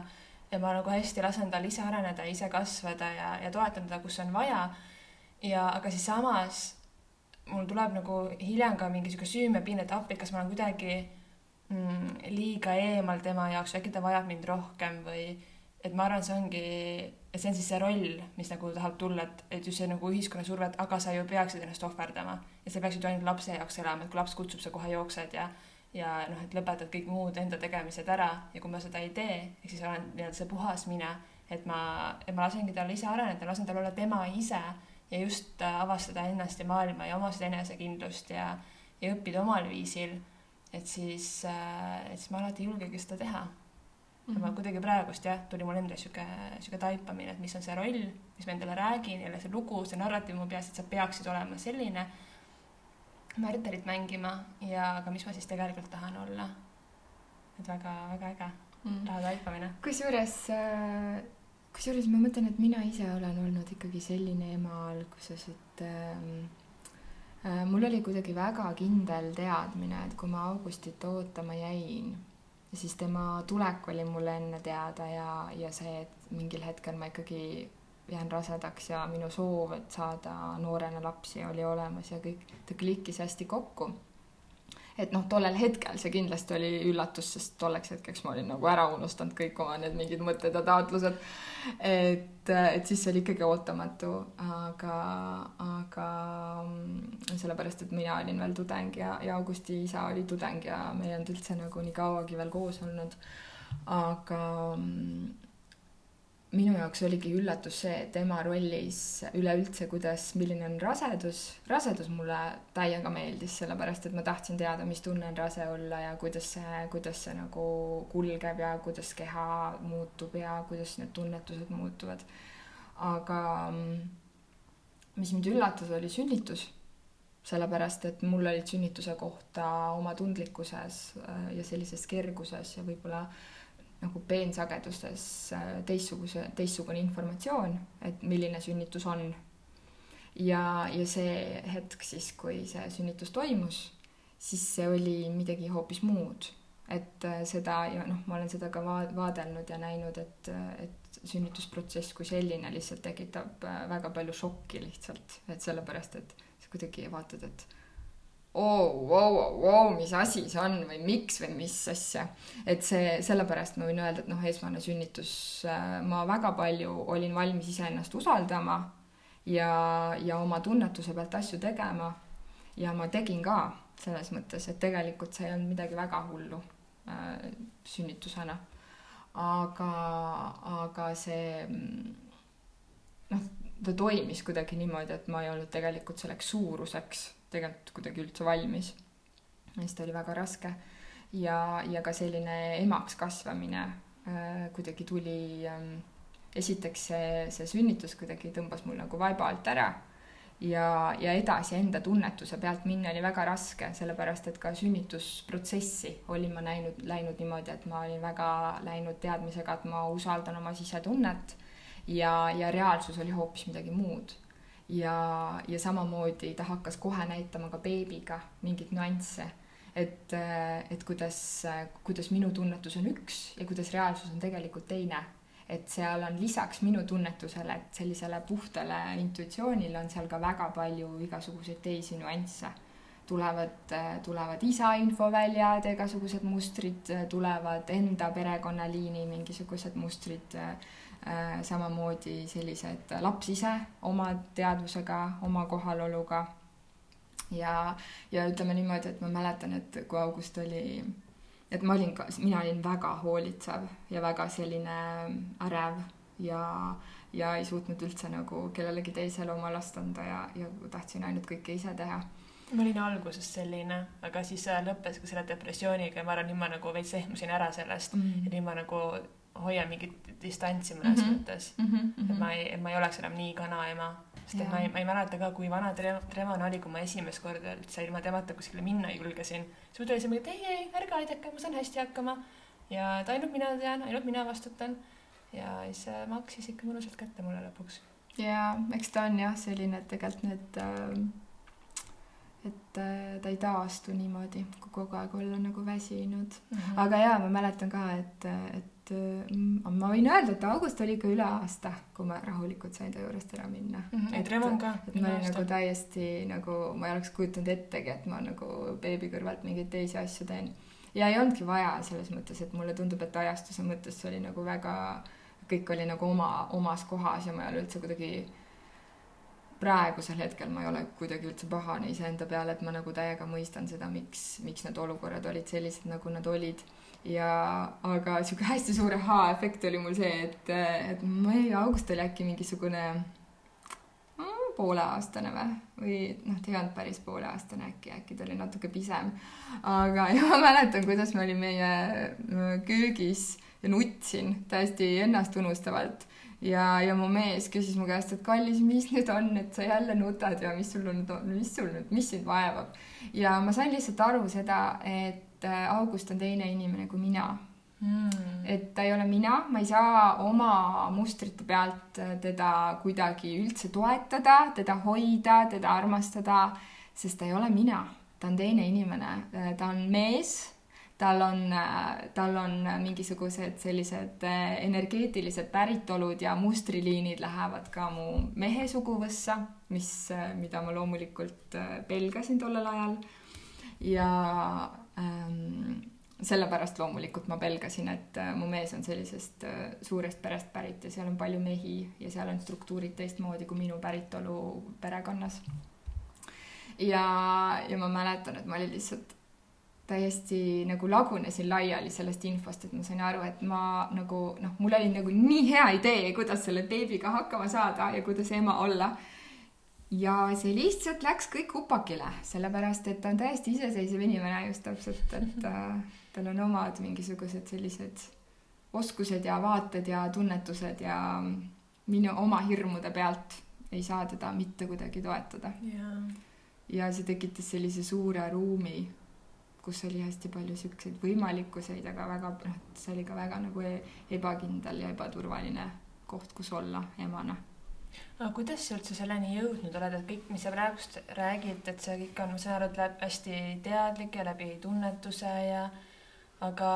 ja ma nagu hästi lasen tal ise areneda, ise kasvada ja, ja toetan teda, kus on vaja. ja aga siis samas mul tuleb nagu hiljem ka mingi sihuke süümepiin, et appi, kas ma olen kuidagi mm, liiga eemal tema jaoks, äkki ta vajab mind rohkem või et ma arvan, see ongi, et see on siis see roll, mis nagu tahab tulla, et, et just see nagu ühiskonna surve, et aga sa ju peaksid ennast ohverdama ja sa peaksid ju ainult lapse jaoks elama, et kui laps kutsub, sa kohe jooksed ja ja noh, et lõpetad kõik muud enda tegemised ära ja kui ma seda ei tee, ehk siis olen nii-öelda see puhas mine, et ma, et ma lasengi tal ise areneda, lasen tal olla tema ise ja just äh, avastada ennast ja maailma ja oma seda enesekindlust ja, ja õppida omal viisil, et siis, äh, et siis ma alati ei julgegi seda teha mm. -hmm. mhm. kuidagi praegust jah, tuli mul endal sihuke, sihuke taipamine, et mis on see roll, mis ma endale räägin, jälle see lugu, see narratiiv mu peas, et sa peaksid olema selline märterit mängima ja aga mis ma siis tegelikult tahan olla. et väga-väga äge mm. raha taipamine. kusjuures äh kusjuures ma mõtlen, et mina ise olen olnud ikkagi selline ema alguses, et ähm, äh, mul oli kuidagi väga kindel teadmine, et kui ma Augustit ootama jäin, siis tema tulek oli mulle enne teada ja, ja see, et mingil hetkel ma ikkagi jään rasedaks ja minu soov, et saada noorena lapsi, oli olemas ja kõik, ta klikkis hästi kokku et noh, tollel hetkel see kindlasti oli üllatus, sest tolleks hetkeks ma olin nagu ära unustanud kõik oma need mingid mõtted ja taotlused. et, et siis see oli ikkagi ootamatu, aga, aga mm, sellepärast, et mina olin veel tudeng ja, ja Augusti isa oli tudeng ja me ei olnud üldse nagu nii kauagi veel koos olnud. aga mm, minu jaoks oligi üllatus see, et ema rollis üleüldse, kuidas, milline on rasedus. rasedus mulle täiega meeldis, sellepärast et ma tahtsin teada, mis tunne on rase olla ja kuidas see, kuidas see nagu kulgeb ja kuidas keha muutub ja kuidas need tunnetused muutuvad. aga mis mind üllatas, oli sünnitus. sellepärast, et mul olid sünnituse kohta oma tundlikkuses äh, ja sellises kerguses ja võib-olla äh, nagu peensagedustes äh, teistsuguse, teistsugune informatsioon, et milline sünnitus on. ja, ja see hetk siis, kui see sünnitus toimus, siis see oli midagi hoopis muud. et äh, seda ja noh, ma olen seda ka va-, vaadelnud ja näinud, et, et sünnitusprotsess kui selline lihtsalt tekitab äh, väga palju šokki lihtsalt, et sellepärast, et sa kuidagi vaatad, et oo, vau, vau, mis asi see on või miks või mis asja. et see, sellepärast ma võin öelda, et noh, esmane sünnitus, äh, ma väga palju olin valmis iseennast usaldama ja, ja oma tunnetuse pealt asju tegema. ja ma tegin ka selles mõttes, et tegelikult see ei olnud midagi väga hullu äh, sünnitusena. aga, aga see noh, ta toimis kuidagi niimoodi, et ma ei olnud tegelikult selleks suuruseks tegelikult kuidagi üldse valmis. siis ta oli väga raske. Ja, ja ka selline emaks kasvamine äh, kuidagi tuli ähm,, esiteks see, see sünnitus kuidagi tõmbas mul nagu vaiba alt ära. Ja, ja edasi enda tunnetuse pealt minna oli väga raske, sellepärast et ka sünnitusprotsessi olin ma näinud, läinud niimoodi, et ma olin väga läinud teadmisega, et ma usaldan oma sisetunnet. Ja, ja reaalsus oli hoopis midagi muud ja, ja samamoodi ta hakkas kohe näitama ka beebiga mingeid nüansse, et, et kuidas, kuidas minu tunnetus on üks ja kuidas reaalsus on tegelikult teine. et seal on lisaks minu tunnetusele, et sellisele puhtale intuitsioonile on seal ka väga palju igasuguseid teisi nüansse tulevad, tulevad isa infoväljad, igasugused mustrid, tulevad enda perekonnaliini mingisugused mustrid Äh, samamoodi sellised laps ise oma teadvusega, oma kohaloluga. ja, ja ütleme niimoodi, et ma mäletan, et kui August oli, et ma olin mina olin väga hoolitsev ja väga selline ärev ja, ja ei suutnud üldse nagu kellelegi teisele oma last anda ja, ja tahtsin ainult kõike ise teha. Ma olin alguses selline, aga siis lõppes ka selle depressiooniga ja ma arvan, nüüd ma nagu veits ehmusin ära sellest. Mm. Ja nüüd ma nagu hoian mingit distantsi mõnes mm -hmm. mõttes mm. -hmm. et ma ei, et ma ei oleks enam nii kanaema, sest et ma ei, ma ei mäleta ka, kui vana Trevon oli, kui ma esimest korda üldse ilma temata kuskile minna julgesin. siis mul tuli see mingi, et ei, ei, ärge aidake, ma saan hästi hakkama. ja et ainult mina tean, ainult mina vastutan. ja siis äh, maksis ikka mõnusalt kätte mulle lõpuks. ja eks ta on jah, selline, et tegelikult need äh et äh, ta ei taastu niimoodi, kui kogu aeg olla nagu väsinud mm. -hmm. aga jaa, ma mäletan ka, et, et et ma võin öelda, et august oli ikka üle aasta, kui ma rahulikult sain ta juurest ära minna mm. -hmm. et Remon ka. et ma olin nagu täiesti nagu, ma ei oleks kujutanud ettegi, et ma nagu beebi kõrvalt mingeid teisi asju teen. ja ei olnudki vaja selles mõttes, et mulle tundub, et ajastuse mõttes see oli nagu väga, kõik oli nagu oma, omas kohas ja ma ei ole üldse kuidagi praegusel hetkel ma ei ole kuidagi üldse pahane iseenda peale, et ma nagu täiega mõistan seda, miks, miks need olukorrad olid sellised, nagu nad olid ja aga sihuke hästi suur ahaa-efekt oli mul see, et, et ma ei, august oli äkki mingisugune mm, pooleaastane või, või noh, ta ei olnud päris pooleaastane äkki, äkki ta oli natuke pisem. aga, <laughs> ja ma mäletan, kuidas me olime meie köögis ja nutsin täiesti ennastunustavalt ja, ja mu mees küsis mu käest, et kallis, mis nüüd on, et sa jälle nutad ja mis sul on, mis sul nüüd, mis sind vaevab. ja ma sain lihtsalt aru seda, et et äh, August on teine inimene kui mina. Mm.. et ta ei ole mina, ma ei saa oma mustrite pealt äh, teda kuidagi üldse toetada, teda hoida, teda armastada, sest ta ei ole mina, ta on teine inimene, äh, ta on mees. Tal on, tal on mingisugused sellised energeetilised päritolud ja mustriliinid lähevad ka mu mehe suguvõssa, mis, mida ma loomulikult pelgasin tollel ajal. ja sellepärast loomulikult ma pelgasin, et äh, mu mees on sellisest äh, suurest perest pärit ja seal on palju mehi ja seal on struktuurid teistmoodi kui minu päritolu perekonnas. ja, ja ma mäletan, et ma olin lihtsalt täiesti nagu lagunesin laiali sellest infost, et ma sain aru, et ma nagu noh, mul oli nagu nii hea idee, kuidas selle beebiga hakkama saada ja kuidas ema olla ja see lihtsalt läks kõik upakile, sellepärast et ta on täiesti iseseisev inimene just täpselt, et äh, tal on omad mingisugused sellised oskused ja vaated ja tunnetused ja minu oma hirmude pealt ei saa teda mitte kuidagi toetada. Yeah.. ja see tekitas sellise suure ruumi, kus oli hästi palju siukseid võimalikkuseid, aga väga, noh, see oli ka väga nagu e-, ebakindel ja ebaturvaline koht, kus olla emana aga kuidas sa üldse selleni jõudnud oled, et kõik, mis sa praegust räägid, et see kõik on, ma saan aru, et läheb hästi teadlik ja läbi tunnetuse ja aga,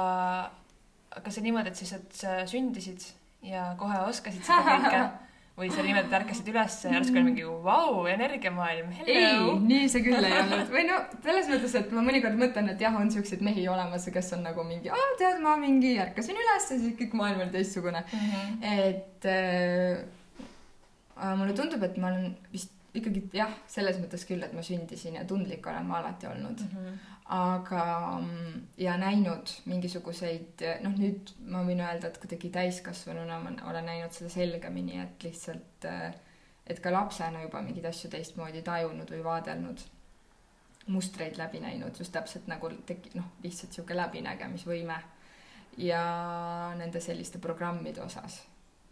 aga see niimoodi, et siis, et sa sündisid ja kohe oskasid seda <laughs> kõike või sa niimoodi, ärkasid üles ja järsku oli mingi vau, energiamaailm, ei, nii see küll ei olnud või no selles mõttes, et ma mõnikord mõtlen, et jah, on siukseid mehi olemas, kes on nagu mingi, aa tead, ma mingi ärkasin üles ja siis kõik maailm oli teistsugune mm. -hmm. et äh, mulle tundub, et ma olen vist ikkagi jah, selles mõttes küll, et ma sündisin ja tundlik olen ma alati olnud mm. -hmm. aga, ja näinud mingisuguseid, noh, nüüd ma võin öelda, et kuidagi täiskasvanuna ma olen näinud seda selgemini, et lihtsalt, et ka lapsena juba mingeid asju teistmoodi tajunud või vaadelnud, mustreid läbi näinud, just täpselt nagu teki-, noh, lihtsalt niisugune läbinägemisvõime ja nende selliste programmide osas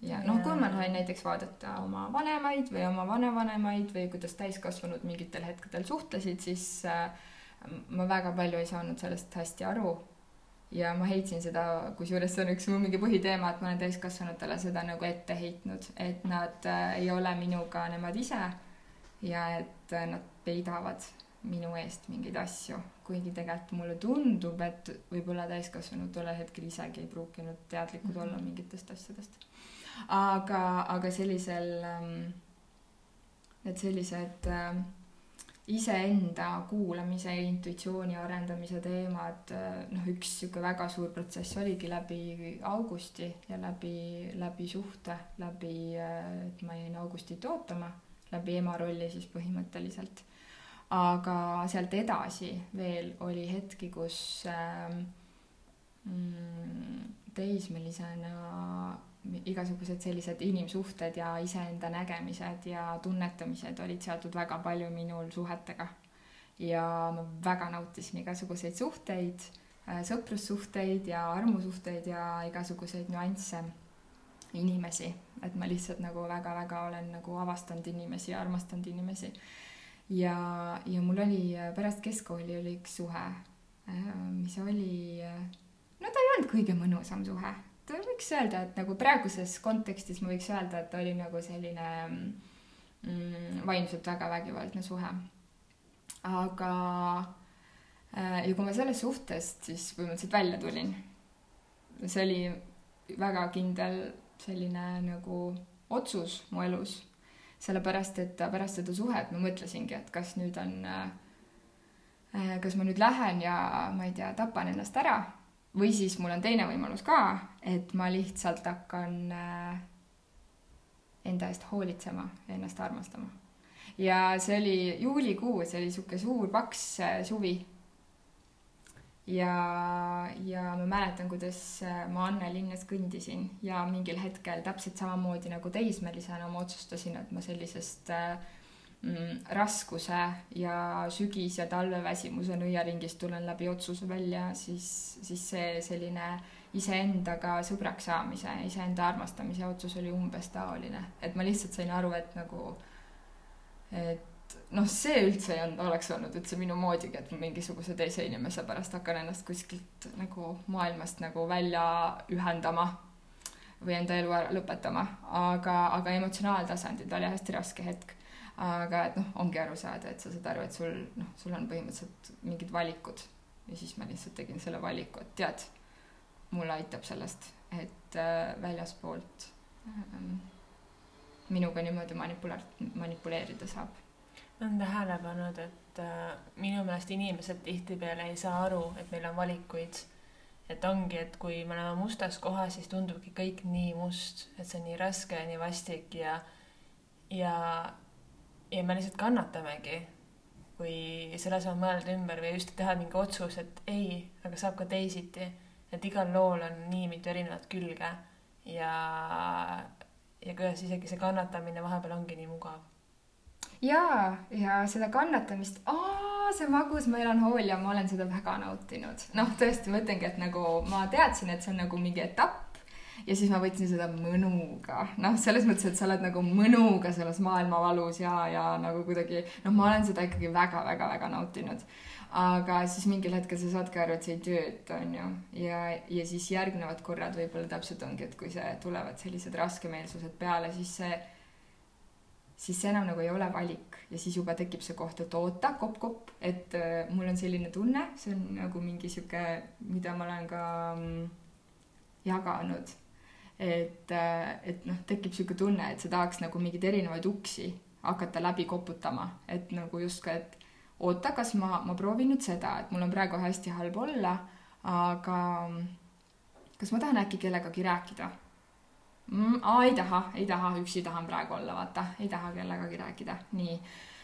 ja noh, kui ma sain näiteks vaadata oma vanemaid või oma vanavanemaid või kuidas täiskasvanud mingitel hetkedel suhtlesid, siis äh, ma väga palju ei saanud sellest hästi aru. ja ma heitsin seda, kusjuures see on üks mu mingi põhiteema, et ma olen täiskasvanutele seda nagu ette heitnud, et nad äh, ei ole minuga nemad ise ja et äh, nad peidavad minu eest mingeid asju, kuigi tegelikult mulle tundub, et võib-olla täiskasvanud tollel hetkel isegi ei pruukinud teadlikud -hmm. olla mingitest asjadest aga, aga sellisel, ähm, need sellised ähm, iseenda kuulamise intuitsiooni arendamise teemad, äh, noh, üks niisugune väga suur protsess oligi läbi Augusti ja läbi, läbi suhte, läbi, äh, et ma jäin Augustit ootama, läbi ema rolli siis põhimõtteliselt. aga sealt edasi veel oli hetki, kus ähm, mm, teismelisena igasugused sellised inimsuhted ja iseenda nägemised ja tunnetamised olid seotud väga palju minul suhetega. ja ma väga nautisin igasuguseid suhteid, äh, sõprussuhteid ja armusuhteid ja igasuguseid nüansse, inimesi, et ma lihtsalt nagu väga-väga olen nagu avastanud inimesi ja armastanud inimesi. ja, ja mul oli äh, pärast keskkooli oli üks suhe, äh, mis oli, no ta ei olnud kõige mõnusam suhe võiks öelda, et nagu praeguses kontekstis ma võiks öelda, et oli nagu selline mm, vaimselt väga vägivaldne suhe. aga äh, ja kui ma sellest suhtest siis põhimõtteliselt välja tulin, see oli väga kindel selline nagu otsus mu elus, sellepärast et pärast seda suhet ma mõtlesingi, et kas nüüd on äh, kas ma nüüd lähen ja ma ei tea, tapan ennast ära või siis mul on teine võimalus ka, et ma lihtsalt hakkan äh, enda eest hoolitsema ennast armastama. ja see oli juulikuu, see oli niisugune suur paks äh, suvi. ja, ja ma mäletan, kuidas äh, ma Anne linnas kõndisin ja mingil hetkel täpselt samamoodi nagu teismelisena ma otsustasin, et ma sellisest äh, raskuse ja sügis- ja talveväsimuse nõiaringist tulen läbi otsuse välja, siis, siis see selline iseendaga sõbraks saamise, iseenda armastamise otsus oli umbes taoline, et ma lihtsalt sain aru, et nagu, et noh, see üldse ei olnud, oleks olnud üldse minu moodigi, et mingisuguse teise inimese pärast hakkan ennast kuskilt nagu maailmast nagu välja ühendama või enda elu lõpetama, aga, aga emotsionaaltasandil ta oli hästi raske hetk aga et noh, ongi aru saada, et sa saad aru, et sul noh, sul on põhimõtteliselt mingid valikud ja siis ma lihtsalt tegin selle valiku, et tead, mulle aitab sellest, et äh, väljaspoolt äh, minuga niimoodi manipula-, manipuleerida saab. olen tähele pannud, et äh, minu meelest inimesed tihtipeale ei saa aru, et meil on valikuid. et ongi, et kui me oleme mustas kohas, siis tundubki kõik nii must, et see on nii raske ja nii vastik ja ja ja me lihtsalt kannatamegi, kui selle asemel mõelda ümber või just teha mingi otsus, et ei, aga saab ka teisiti. et igal lool on nii mitu erinevat külge ja, ja kuidas isegi see kannatamine vahepeal ongi nii mugav. jaa, ja seda kannatamist, see magus melanhoolia, ma olen seda väga nautinud. noh, tõesti, ma ütlengi, et nagu ma teadsin, et see on nagu mingi etapp, ja siis ma võtsin seda mõnuga, noh, selles mõttes, et sa oled nagu mõnuga selles maailmavalus ja, ja nagu kuidagi, noh, ma olen seda ikkagi väga-väga-väga nautinud. aga siis mingil hetkel sa saadki aru, et see ei tööta, on ju, ja, ja siis järgnevad korrad võib-olla täpselt ongi, et kui see tulevad sellised raskemeelsused peale, siis see siis see enam nagu ei ole valik ja siis juba tekib see koht, et oota, kopp-kopp, et äh, mul on selline tunne, see on nagu mingi sihuke, mida ma olen ka mm, jaganud. Et, äh, et noh, tekib sihuke tunne, et sa tahaks nagu mingeid erinevaid uksi hakata läbi koputama, et nagu justkui, et oota, kas ma, ma proovin nüüd seda, et mul on praegu hästi halb olla, aga kas ma tahan äkki kellegagi rääkida? Mm,? aa, ei taha, ei taha, üksi tahan praegu olla, vaata, ei taha kellegagi rääkida, nii.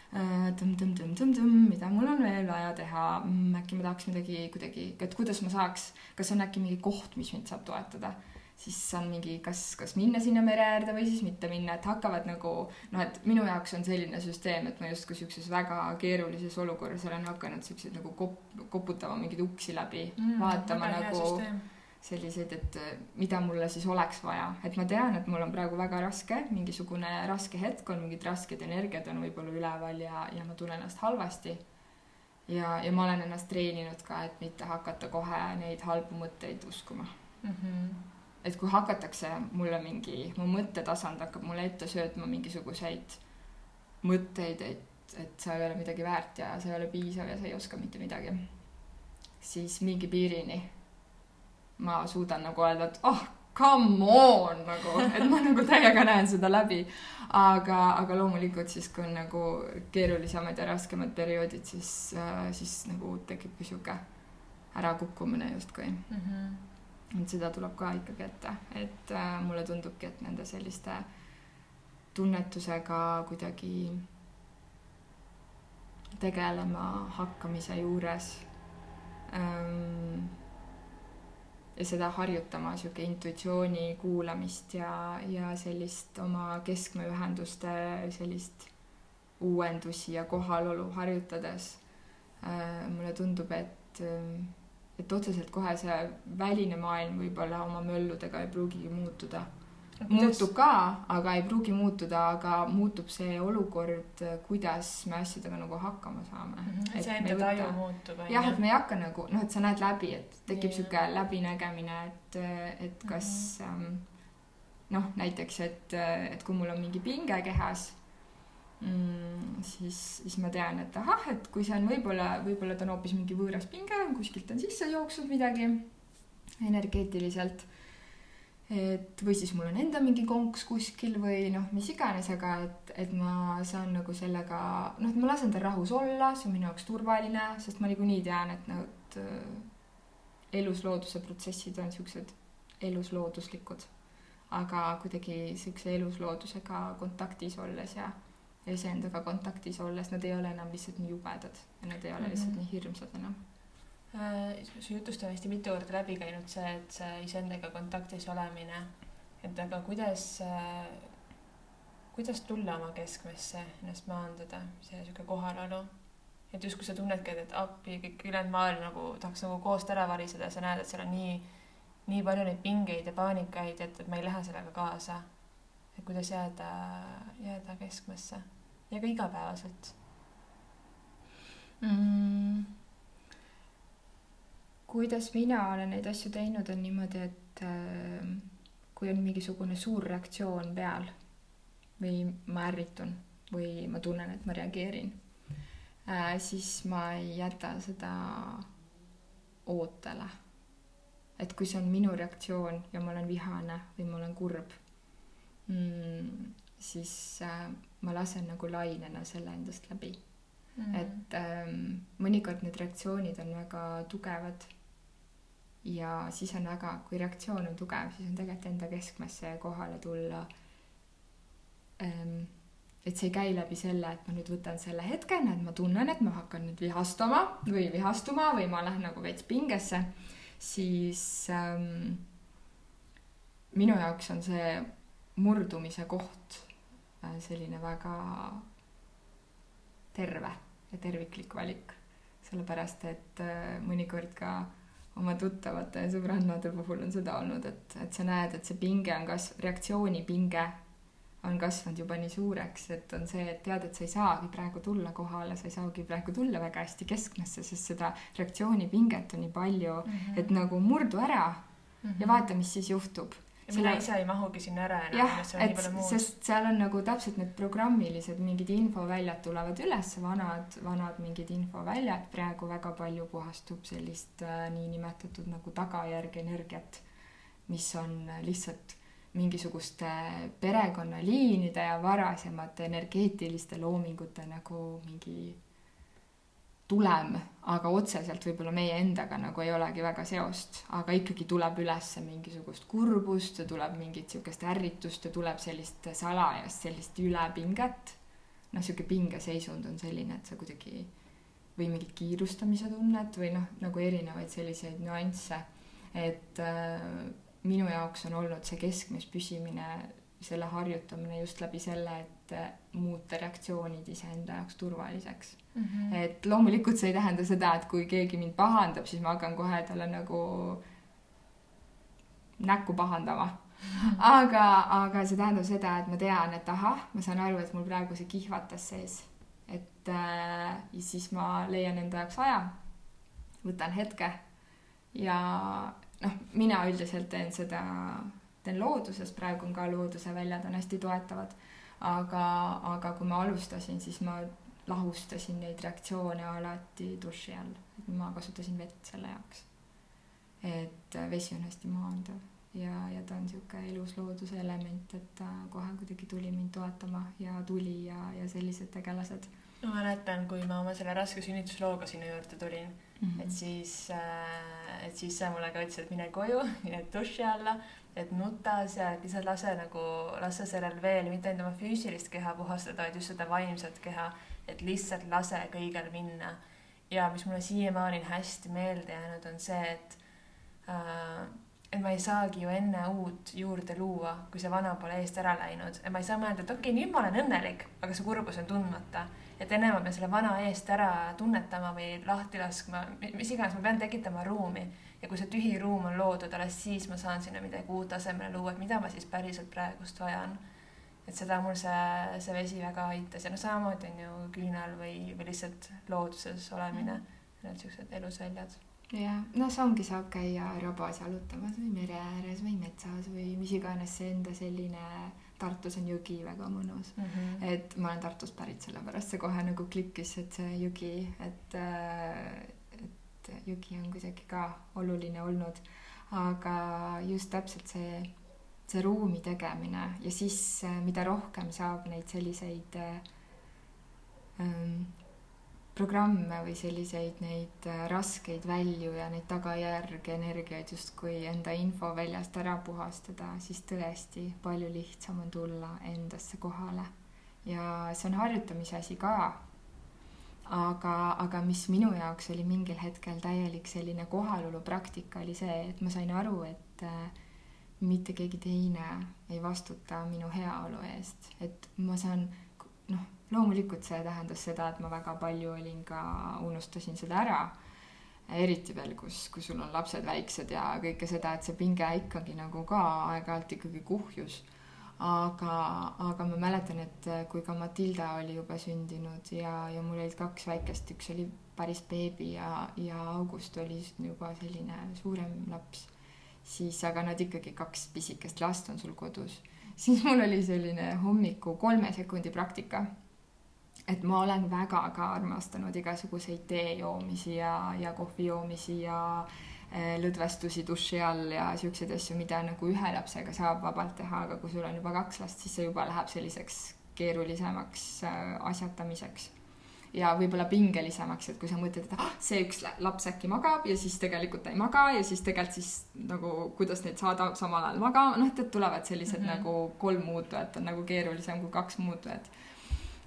Tõmm-tõmm-tõmm-tõmm-tõmm, mida mul on veel vaja teha? Mm,, äkki ma tahaks midagi kuidagi, et kuidas ma saaks, kas on äkki mingi koht, mis mind saab toetada siis on mingi, kas, kas minna sinna mere äärde või siis mitte minna, et hakkavad nagu noh, et minu jaoks on selline süsteem, et ma justkui siukses väga keerulises olukorras olen hakanud siukseid nagu kop-, koputama mingeid uksi läbi mm,, vaatama nagu selliseid, et mida mulle siis oleks vaja, et ma tean, et mul on praegu väga raske, mingisugune raske hetk on, mingid rasked energiat on võib-olla üleval ja, ja ma tunnen ennast halvasti. ja, ja ma olen ennast treeninud ka, et mitte hakata kohe neid halbu mõtteid uskuma mm. -hmm et kui hakatakse mulle mingi, mu mõttetasand hakkab mulle ette söötma mingisuguseid mõtteid, et, et sa ei ole midagi väärt ja sa ei ole piisav ja sa ei oska mitte midagi, siis mingi piirini ma suudan nagu öelda, et oh, come on nagu, et ma nagu täiega näen seda läbi. aga, aga loomulikult siis, kui on nagu keerulisemad ja raskemad perioodid, siis, siis nagu tekibki sihuke ärakukkumine justkui mm. -hmm et seda tuleb ka ikkagi ette, et äh, mulle tundubki, et nende selliste tunnetusega kuidagi tegelema hakkamise juures ähm, ja seda harjutama, sihuke intuitsiooni kuulamist ja, ja sellist oma keskmeühenduste sellist uuendusi ja kohalolu harjutades äh, mulle tundub, et äh, et otseselt kohe see väline maailm võib-olla oma mölludega ei pruugigi muutuda. muutub ka, aga ei pruugi muutuda, aga muutub see olukord, kuidas me asjadega nagu hakkama saame mm. -hmm. see enda taju muutub. jah, et me ei hakka nagu noh, et sa näed läbi, et tekib sihuke läbinägemine, et, et kas mm -hmm. noh, näiteks, et, et kui mul on mingi pinge kehas mm, siis, siis ma tean, et ahah, et kui see on võib-olla, võib-olla ta on hoopis mingi võõras pinge, kuskilt on sisse jooksnud midagi energeetiliselt. et või siis mul on enda mingi konks kuskil või noh, mis iganes, aga et, et ma saan nagu sellega, noh, et ma lasen tal rahus olla, see on minu jaoks turvaline, sest ma niikuinii tean, et need äh, eluslooduse protsessid on siuksed eluslooduslikud. aga kuidagi siukse elusloodusega kontaktis olles ja iseendaga kontaktis olles, nad ei ole enam lihtsalt nii jubedad ja nad ei ole mm -hmm. lihtsalt nii hirmsad enam äh,. su jutust on hästi mitu korda läbi käinud see, et see iseendaga kontaktis olemine, et aga kuidas äh,, kuidas tulla oma keskmesse, ennast maandada, see sihuke kohalolu et justkui sa tunnedki, et, et appi kõik ülejäänud maailm nagu tahaks nagu koost ära variseda ja sa näed, et seal on nii, nii palju neid pingeid ja paanikaid, et, et ma ei lähe sellega kaasa. et kuidas jääda, jääda keskmesse ja ka igapäevaselt mm.? kuidas mina olen neid asju teinud, on niimoodi, et äh, kui on mingisugune suur reaktsioon peal või ma ärritun või ma tunnen, et ma reageerin äh,, siis ma ei jäta seda ootele. et kui see on minu reaktsioon ja ma olen vihane või ma olen kurb mm,, siis äh, ma lasen nagu lainena selle endast läbi mm.. et ähm, mõnikord need reaktsioonid on väga tugevad. ja siis on väga, kui reaktsioon on tugev, siis on tegelikult enda keskmesse kohale tulla ähm,. et see ei käi läbi selle, et ma nüüd võtan selle hetke, näed, ma tunnen, et ma hakkan nüüd vihastama või vihastuma või ma lähen nagu veits pingesse, siis ähm, minu jaoks on see murdumise koht selline väga terve ja terviklik valik. sellepärast, et äh, mõnikord ka oma tuttavate ja sõbrannade puhul on seda olnud, et, et sa näed, et see pinge on kas-, reaktsioonipinge on kasvanud juba nii suureks, et on see, et tead, et sa ei saagi praegu tulla kohale, sa ei saagi praegu tulla väga hästi keskmesse, sest seda reaktsioonipinget on nii palju mm, -hmm. et nagu murdu ära mm -hmm. ja vaata, mis siis juhtub ja mina ise ei mahugi sinna ära enam jah, et sest seal on nagu täpselt need programmilised mingid infoväljad tulevad üles, vanad, vanad mingid infoväljad, praegu väga palju puhastub sellist äh, niinimetatud nagu tagajärgenergiat, mis on lihtsalt mingisuguste perekonnaliinide ja varasemate energeetiliste loomingute nagu mingi tulem, aga otseselt võib-olla meie endaga nagu ei olegi väga seost, aga ikkagi tuleb üles mingisugust kurbust ja tuleb mingit niisugust ärritust ja tuleb sellist salajast, sellist ülepinget. noh, niisugune pingeseisund on selline, et sa kuidagi või mingit kiirustamise tunnet või noh, nagu erinevaid selliseid nüansse. et äh, minu jaoks on olnud see keskmes püsimine, selle harjutamine just läbi selle, et äh, muuta reaktsioonid iseenda jaoks turvaliseks mm. -hmm. et loomulikult see ei tähenda seda, et kui keegi mind pahandab, siis ma hakkan kohe talle nagu näkku pahandama <laughs> aga, aga see tähendab seda, et ma tean, et ahah, ma saan aru, et mul praegu see kihvatas sees. et äh, siis ma leian enda jaoks aja, võtan hetke ja noh, mina üldiselt teen seda, teen looduses, praegu on ka looduse väljad on hästi toetavad aga, aga kui ma alustasin, siis ma lahustasin neid reaktsioone alati duši all, et ma kasutasin vett selle jaoks. et vesi on hästi maandav ja, ja ta on niisugune elus looduse element, et ta kohe kuidagi tuli mind toetama ja tuli ja, ja sellised tegelased. ma mäletan, kui ma oma selle raske sünnituslooga sinna juurde tulin mm, -hmm. et siis, äh, et siis sa mulle ka ütlesid, et mine koju, <laughs> mine duši alla et nuta seal, lihtsalt lase nagu, lase sellel veel mitte ainult oma füüsilist keha puhastada, vaid just seda vaimset keha, et lihtsalt lase kõigel minna. ja mis mulle siiamaani on hästi meelde jäänud, on see, et äh, et ma ei saagi ju enne uut juurde luua, kui see vana pole eest ära läinud, et ma ei saa mõelda, et okei okay,, nüüd ma olen õnnelik, aga see kurbus on tundmata. et enne ma pean selle vana eest ära tunnetama või lahti laskma, mis iganes, ma pean tekitama ruumi ja kui see tühi ruum on loodud, alles siis ma saan sinna midagi uut asemele luua, et mida ma siis päriselt praegust vajan. et seda mul see, see vesi väga aitas ja noh, samamoodi on ju küünal või, või lihtsalt looduses olemine mm., need siuksed elusväljad jah, no ongi, saab käia rabas jalutamas või mere ääres või metsas või mis iganes see enda selline, Tartus on jõgi väga mõnus mm. -hmm. et ma olen Tartust pärit, sellepärast see kohe nagu klikkis, et see jõgi, et äh, et jõgi on kuidagi ka oluline olnud. aga just täpselt see, see ruumi tegemine ja siis, mida rohkem saab neid selliseid ähm, programme või selliseid neid äh, raskeid välju ja neid tagajärge, energiaid justkui enda infoväljast ära puhastada, siis tõesti palju lihtsam on tulla endasse kohale. ja see on harjutamise asi ka, aga, aga mis minu jaoks oli mingil hetkel täielik selline kohalolu praktika, oli see, et ma sain aru, et äh, mitte keegi teine ei vastuta minu heaolu eest, et ma saan noh, loomulikult see tähendas seda, et ma väga palju olin ka, unustasin seda ära, eriti veel, kus, kui sul on lapsed väiksed ja kõike seda, et see pinge ikkagi nagu ka aeg-ajalt ikkagi kuhjus aga, aga ma mäletan, et äh, kui ka Matilda oli juba sündinud ja, ja mul olid kaks väikest, üks oli päris beebi ja, ja August oli juba selline suurem laps, siis aga nad ikkagi kaks pisikest last on sul kodus, <laughs> siis mul oli selline hommiku kolme sekundi praktika. et ma olen väga ka armastanud igasuguseid tee joomisi ja, ja kohvi joomisi ja Eh, lõdvestusi duši all ja siukseid asju, mida nagu ühe lapsega saab vabalt teha, aga kui sul on juba kaks last, siis see juba läheb selliseks keerulisemaks äh, asjatamiseks ja võib-olla pingelisemaks, et kui sa mõtled, et ah, see üks laps äkki magab ja siis tegelikult ta ei maga ja siis tegelikult siis nagu kuidas neid saada samal ajal magama, noh, et tulevad sellised mm -hmm. nagu kolm muutujat on nagu keerulisem kui kaks muutujat.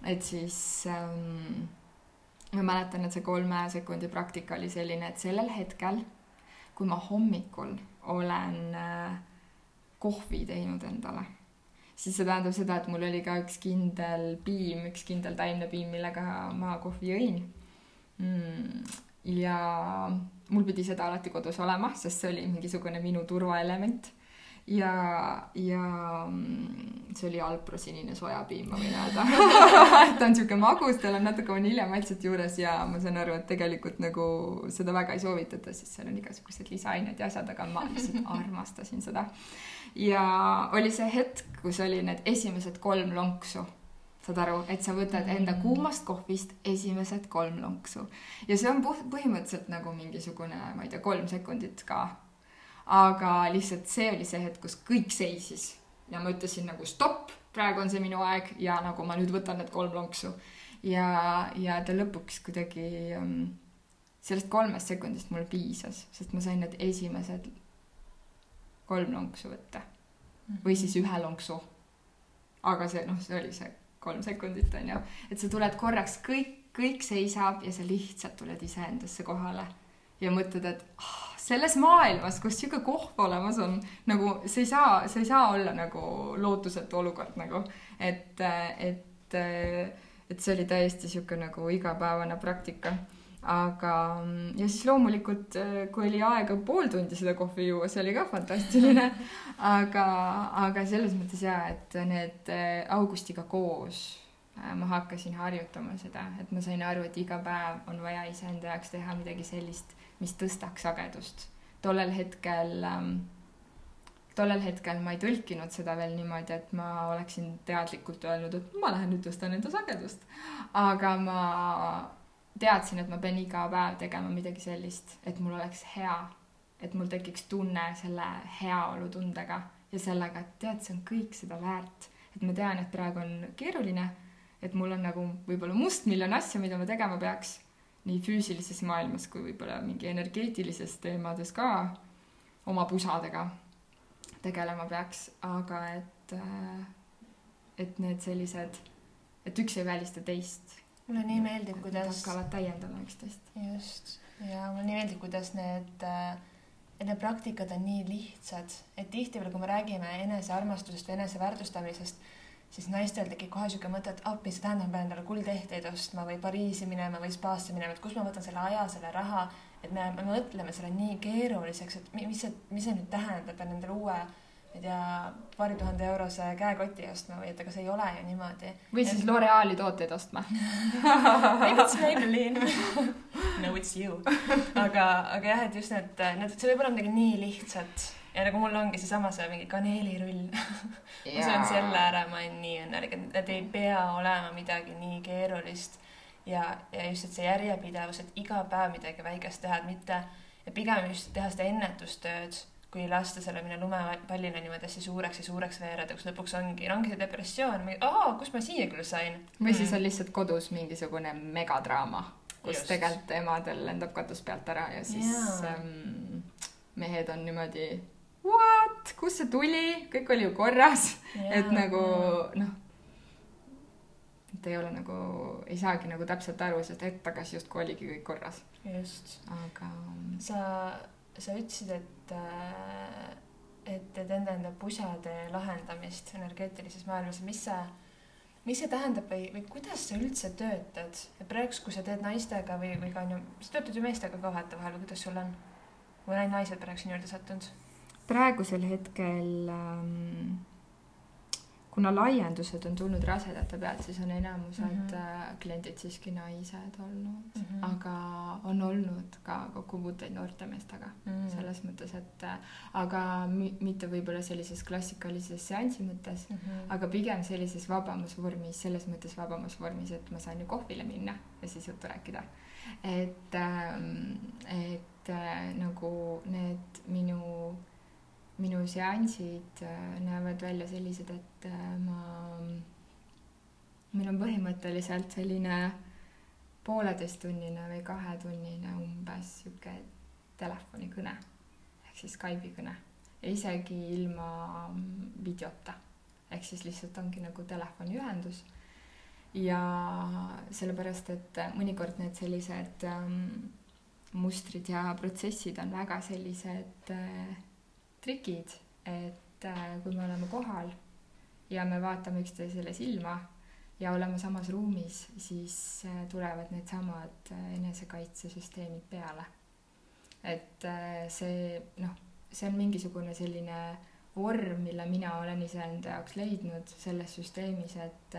et siis ähm, ma mäletan, et see kolme sekundi praktika oli selline, et sellel hetkel kui ma hommikul olen äh, kohvi teinud endale, siis see tähendab seda, et mul oli ka üks kindel piim, üks kindel taimne piim, millega ma kohvi jõin mm,. ja mul pidi seda alati kodus olema, sest see oli mingisugune minu turvaelement ja, ja mm, see oli Alpro sinine sojapiim, ma võin öelda <laughs> ta on siuke magus, tal on natuke vaniljemaltsit juures ja ma saan aru, et tegelikult nagu seda väga ei soovitata, sest seal on igasugused lisaained ja asjad, aga ma lihtsalt <laughs> armastasin seda. ja oli see hetk, kus oli need esimesed kolm lonksu saad aru, et sa võtad enda mm. kuumast kohvist esimesed kolm lonksu ja see on põhimõtteliselt nagu mingisugune, ma ei tea, kolm sekundit ka aga lihtsalt see oli see hetk, kus kõik seisis ja ma ütlesin nagu stopp, praegu on see minu aeg ja nagu ma nüüd võtan need kolm lonksu. ja, ja ta lõpuks kuidagi um, sellest kolmest sekundist mul piisas, sest ma sain need esimesed kolm lonksu võtta või siis ühe lonksu. aga see, noh, see oli see kolm sekundit, on ju, et sa tuled korraks, kõik, kõik seisab ja sa lihtsalt tuled iseendasse kohale ja mõtled, et ah, selles maailmas, kus sihuke kohv olemas on, nagu see ei saa, see ei saa olla nagu lootusetu olukord nagu, et, et, et see oli täiesti sihuke nagu igapäevane praktika aga, ja siis loomulikult, kui oli aega pool tundi seda kohvi juua, see oli ka fantastiline. aga, aga selles mõttes jaa, et need Augustiga koos ma hakkasin harjutama seda, et ma sain aru, et iga päev on vaja iseenda jaoks teha midagi sellist, mis tõstaks sagedust. tollel hetkel ähm,, tollel hetkel ma ei tõlkinud seda veel niimoodi, et ma oleksin teadlikult öelnud, et ma lähen nüüd tõstan enda sagedust. aga ma teadsin, et ma pean iga päev tegema midagi sellist, et mul oleks hea, et mul tekiks tunne selle heaolutundega ja sellega, et tead, see on kõik seda väärt. et ma tean, et praegu on keeruline, et mul on nagu võib-olla mustmiljon asja, mida ma tegema peaks nii füüsilises maailmas kui võib-olla mingi energeetilises teemades ka oma pusadega tegelema peaks, aga et, äh, et need sellised, et üks ei välista teist. mulle nii meeldib, kuidas. hakkavad täiendama üksteist. just, ja mulle nii meeldib, kuidas need äh, et need praktikad on nii lihtsad, et tihtipeale, kui me räägime enesearmastusest või eneseväärtustamisest siis naistel tekib kohe sihuke mõte, et appi, see tähendab, ma pean endale kuldehteid ostma või Pariisi minema või spaasse minema, et kust ma võtan selle aja, selle raha, et me, me mõtleme selle nii keeruliseks, et mis see, mis see nüüd tähendab, pean endale uue, ma ei tea, paari tuhande eurose käekoti ostma või et aga see ei ole ju niimoodi. või siis et... L'Oreali tooteid ostma <laughs> it's <laughs> Maybelline <laughs> no it's you. aga, aga jah, et just need, need, see võib olla midagi nii lihtsat ja nagu mul ongi seesama see mingi kaneelirull <laughs> ma söön selle ära, ma olen nii õnnelik, et need ei pea olema midagi nii keerulist. ja, ja just, et see järjepidevus, et iga päev midagi väikest teha, et mitte, et pigem just teha seda ennetustööd, kui lasta selle minna lumepallina niimoodi hästi suureks ja suureks veereda, kus lõpuks ongi, ongi see depressioon, aa, kust ma siia küll sain. või siis mm. on lihtsalt kodus mingisugune megadraama, kus tegelikult emadel lendab katus pealt ära ja siis ähm, mehed on niimoodi what, kust see tuli, kõik oli ju korras, et nagu noh, et ei ole nagu, ei saagi nagu täpselt aru, sest hetk tagasi justkui oligi kõik korras. just. aga. sa, sa ütlesid, et, äh, et teed enda enda pusade lahendamist energeetilises maailmas, mis see, mis see tähendab või, või kuidas sa üldse töötad, et praegu, kui sa teed naistega või, või ka on ju, sa töötad ju meestega ka vahetevahel või kuidas sul on? või on ainult naised praegu sinu juurde sattunud? Praegusel hetkel ähm, kuna laiendused on tulnud rasedate pealt, siis on enamused mm -hmm. kliendid siiski naised olnud mm, -hmm. aga on olnud ka kokkupuuteid noorte meestega mm -hmm. selles mõttes, et äh, aga mi mitte võib-olla sellises klassikalises seansi mõttes mm, -hmm. aga pigem sellises vabamas vormis, selles mõttes vabamas vormis, et ma saan ju kohvile minna ja siis juttu rääkida. et ähm,, et äh, nagu need minu minu seansid äh, näevad välja sellised, et äh, ma, meil on põhimõtteliselt selline pooleteisttunnine või kahetunnine umbes sihuke telefonikõne ehk siis Skype'i kõne. Ja isegi ilma videota. Ehk siis lihtsalt ongi nagu telefoniühendus. Ja sellepärast, et mõnikord need sellised ähm, mustrid ja protsessid on väga sellised äh, trikid, et äh, kui me oleme kohal ja me vaatame üksteisele silma ja oleme samas ruumis, siis äh, tulevad needsamad äh, enesekaitsesüsteemid peale. et see noh, see on mingisugune selline vorm, mille mina olen iseenda jaoks leidnud selles süsteemis, et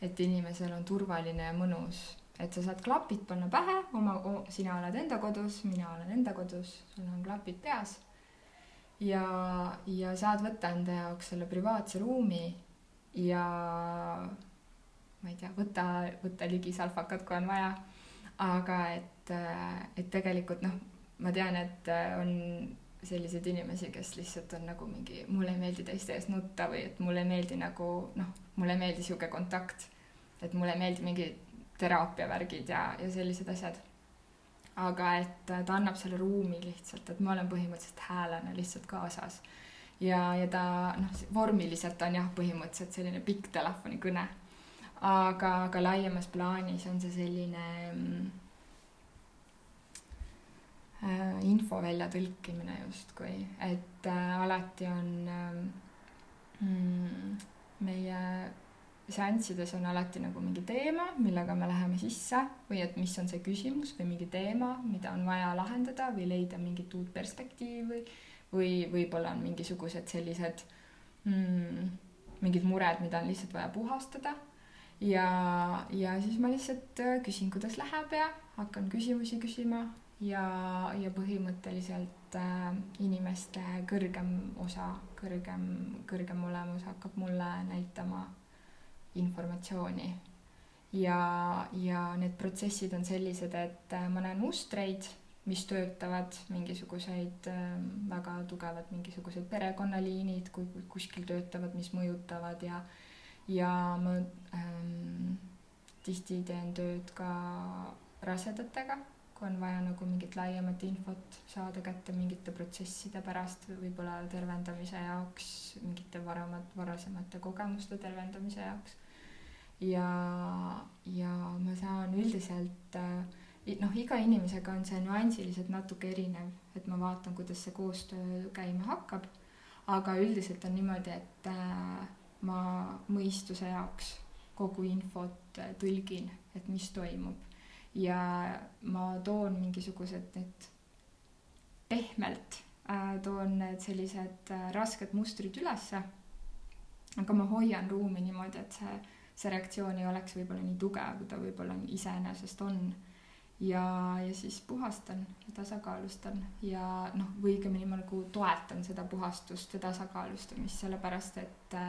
et inimesel on turvaline ja mõnus, et sa saad klapid panna pähe, oma, sina oled enda kodus, mina olen enda kodus, sul on klapid peas ja, ja saad võtta enda jaoks selle privaatse ruumi ja ma ei tea, võta, võta ligi salfakat, kui on vaja. aga et, et tegelikult noh, ma tean, et on selliseid inimesi, kes lihtsalt on nagu mingi, mulle ei meeldi teiste ees nutta või et mulle ei meeldi nagu noh, mulle ei meeldi sihuke kontakt. et mulle ei meeldi mingi teraapiavärgid ja, ja sellised asjad. Aga et ta annab selle ruumi lihtsalt, et ma olen põhimõtteliselt häälena lihtsalt kaasas. ja, ja ta noh, vormiliselt on jah, põhimõtteliselt selline pikk telefonikõne. aga, aga laiemas plaanis on see selline mm, Äh, info väljatõlkimine justkui, et äh, alati on ähm, mm, meie seanssides on alati nagu mingi teema, millega me läheme sisse või et mis on see küsimus või mingi teema, mida on vaja lahendada või leida mingit uut perspektiivi või võib-olla on mingisugused sellised mm, mingid mured, mida on lihtsalt vaja puhastada. ja, ja siis ma lihtsalt äh, küsin, kuidas läheb ja hakkan küsimusi küsima ja, ja põhimõtteliselt äh, inimeste kõrgem osa, kõrgem, kõrgem olemus hakkab mulle näitama informatsiooni. ja, ja need protsessid on sellised, et äh, ma näen mustreid, mis töötavad, mingisuguseid äh, väga tugevad mingisugused perekonnaliinid, kui kuskil töötavad, mis mõjutavad ja, ja ma ähm, tihti teen tööd ka rasedatega kui on vaja nagu mingit laiemat infot saada kätte mingite protsesside pärast, võib-olla tervendamise jaoks, mingite varamat, varasemate kogemuste tervendamise jaoks. Ja, ja ma saan üldiselt noh, iga inimesega on see nüansiliselt natuke erinev, et ma vaatan, kuidas see koostöö käima hakkab. aga üldiselt on niimoodi, et äh, ma mõistuse jaoks kogu infot tõlgin, et mis toimub ja ma toon mingisugused need pehmelt äh, toon need sellised äh, rasked mustrid ülesse. aga ma hoian ruumi niimoodi, et see, see reaktsioon ei oleks võib-olla nii tugev, kui ta võib-olla iseenesest on. ja, ja siis puhastan ja tasakaalustan ja noh, või õigemini ma nagu toetan seda puhastust ja tasakaalustamist, sellepärast et,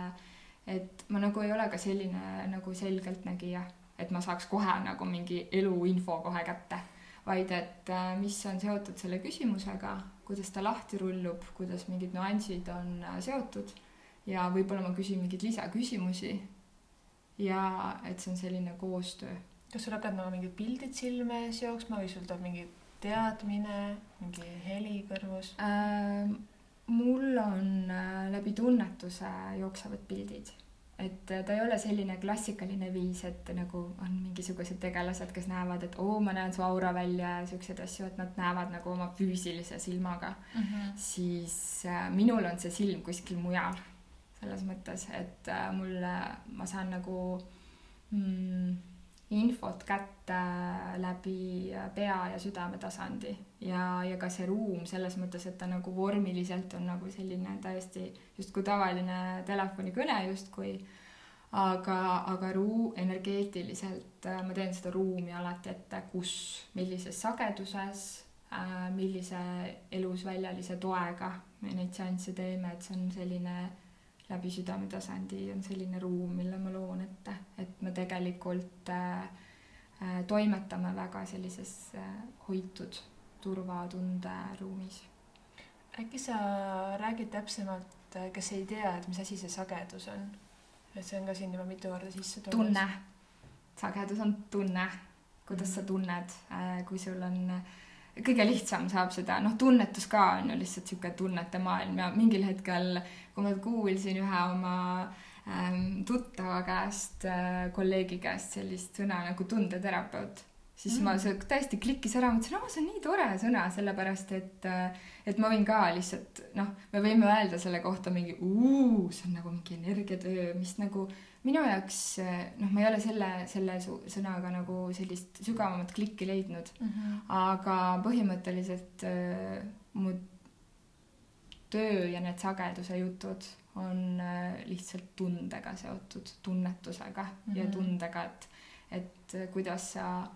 et ma nagu ei ole ka selline nagu selgeltnägija et ma saaks kohe nagu mingi eluinfo kohe kätte, vaid et mis on seotud selle küsimusega, kuidas ta lahti rullub, kuidas mingid nüansid on seotud ja võib-olla ma küsin mingeid lisaküsimusi. Ja et see on selline koostöö. kas sul hakkavad nagu mingid pildid silme ees jooksma või sul tuleb mingi teadmine, mingi heli kõrvus äh,? mul on äh, läbi tunnetuse jooksevad pildid et ta ei ole selline klassikaline viis, et nagu on mingisugused tegelased, kes näevad, et oo, ma näen su aura välja ja siukseid asju, et nad näevad nagu oma füüsilise silmaga mm. -hmm. siis äh, minul on see silm kuskil mujal selles mõttes, et äh, mulle, ma saan nagu mm, infot kätte läbi pea ja südame tasandi ja, ja ka see ruum selles mõttes, et ta nagu vormiliselt on nagu selline täiesti justkui tavaline telefonikõne justkui, aga, aga ruu-, energeetiliselt äh, ma teen seda ruumi alati ette, kus, millises sageduses äh,, millise elusväljalise toega me neid seansse teeme, et see on selline läbi südametasandi on selline ruum, mille ma loon ette, et me tegelikult äh, äh, toimetame väga sellises äh, hoitud turvatunde ruumis. äkki sa räägid täpsemalt, äh, kes ei tea, et mis asi see sagedus on? et see on ka siin juba mitu korda sisse tulnud. tunne, sagedus on tunne, kuidas mm -hmm. sa tunned, äh, kui sul on äh, kõige lihtsam saab seda, noh, tunnetus ka on ju lihtsalt niisugune tunnete maailm ja mingil hetkel, kui ma kuulsin ühe oma ähm, tuttava käest äh,, kolleegi käest sellist sõna nagu tundeterapeut, siis mm. ma, see täiesti klikkis ära, mõtlesin, aa, see on nii tore sõna, sellepärast et, äh, et ma võin ka lihtsalt, noh, me võime öelda selle kohta mingi, see on nagu mingi energiatöö, mis nagu minu jaoks noh, ma ei ole selle, selle sõnaga nagu sellist sügavamat klikki leidnud mm, -hmm. aga põhimõtteliselt äh, mu töö ja need sageduse jutud on äh, lihtsalt tundega seotud, tunnetusega mm -hmm. ja mhm. tundega, et, et kuidas sa,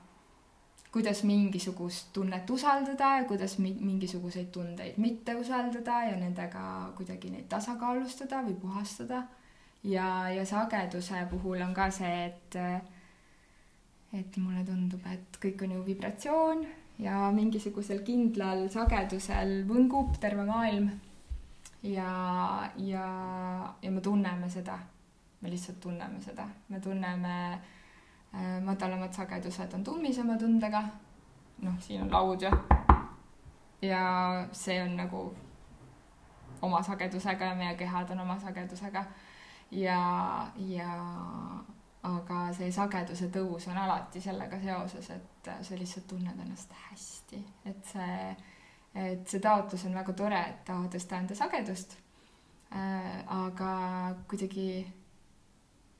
kuidas mingisugust tunnet usaldada ja kuidas mi mingisuguseid tundeid mitte usaldada ja nendega kuidagi neid tasakaalustada või puhastada. Ja, ja sageduse puhul on ka see, et, et mulle tundub, et kõik on ju vibratsioon ja mingisugusel kindlal sagedusel võngub terve maailm ja, ja, ja me tunneme seda. me lihtsalt tunneme seda, me tunneme äh, madalamad sagedused on tummisema tundega. noh, siin on laud ja, ja see on nagu oma sagedusega ja meie kehad on oma sagedusega. Ja, ja aga see sageduse tõus on alati sellega seoses, et sa lihtsalt tunned ennast hästi, et see et see taotlus on väga tore, et taha tõsta enda sagedust äh,. aga kuidagi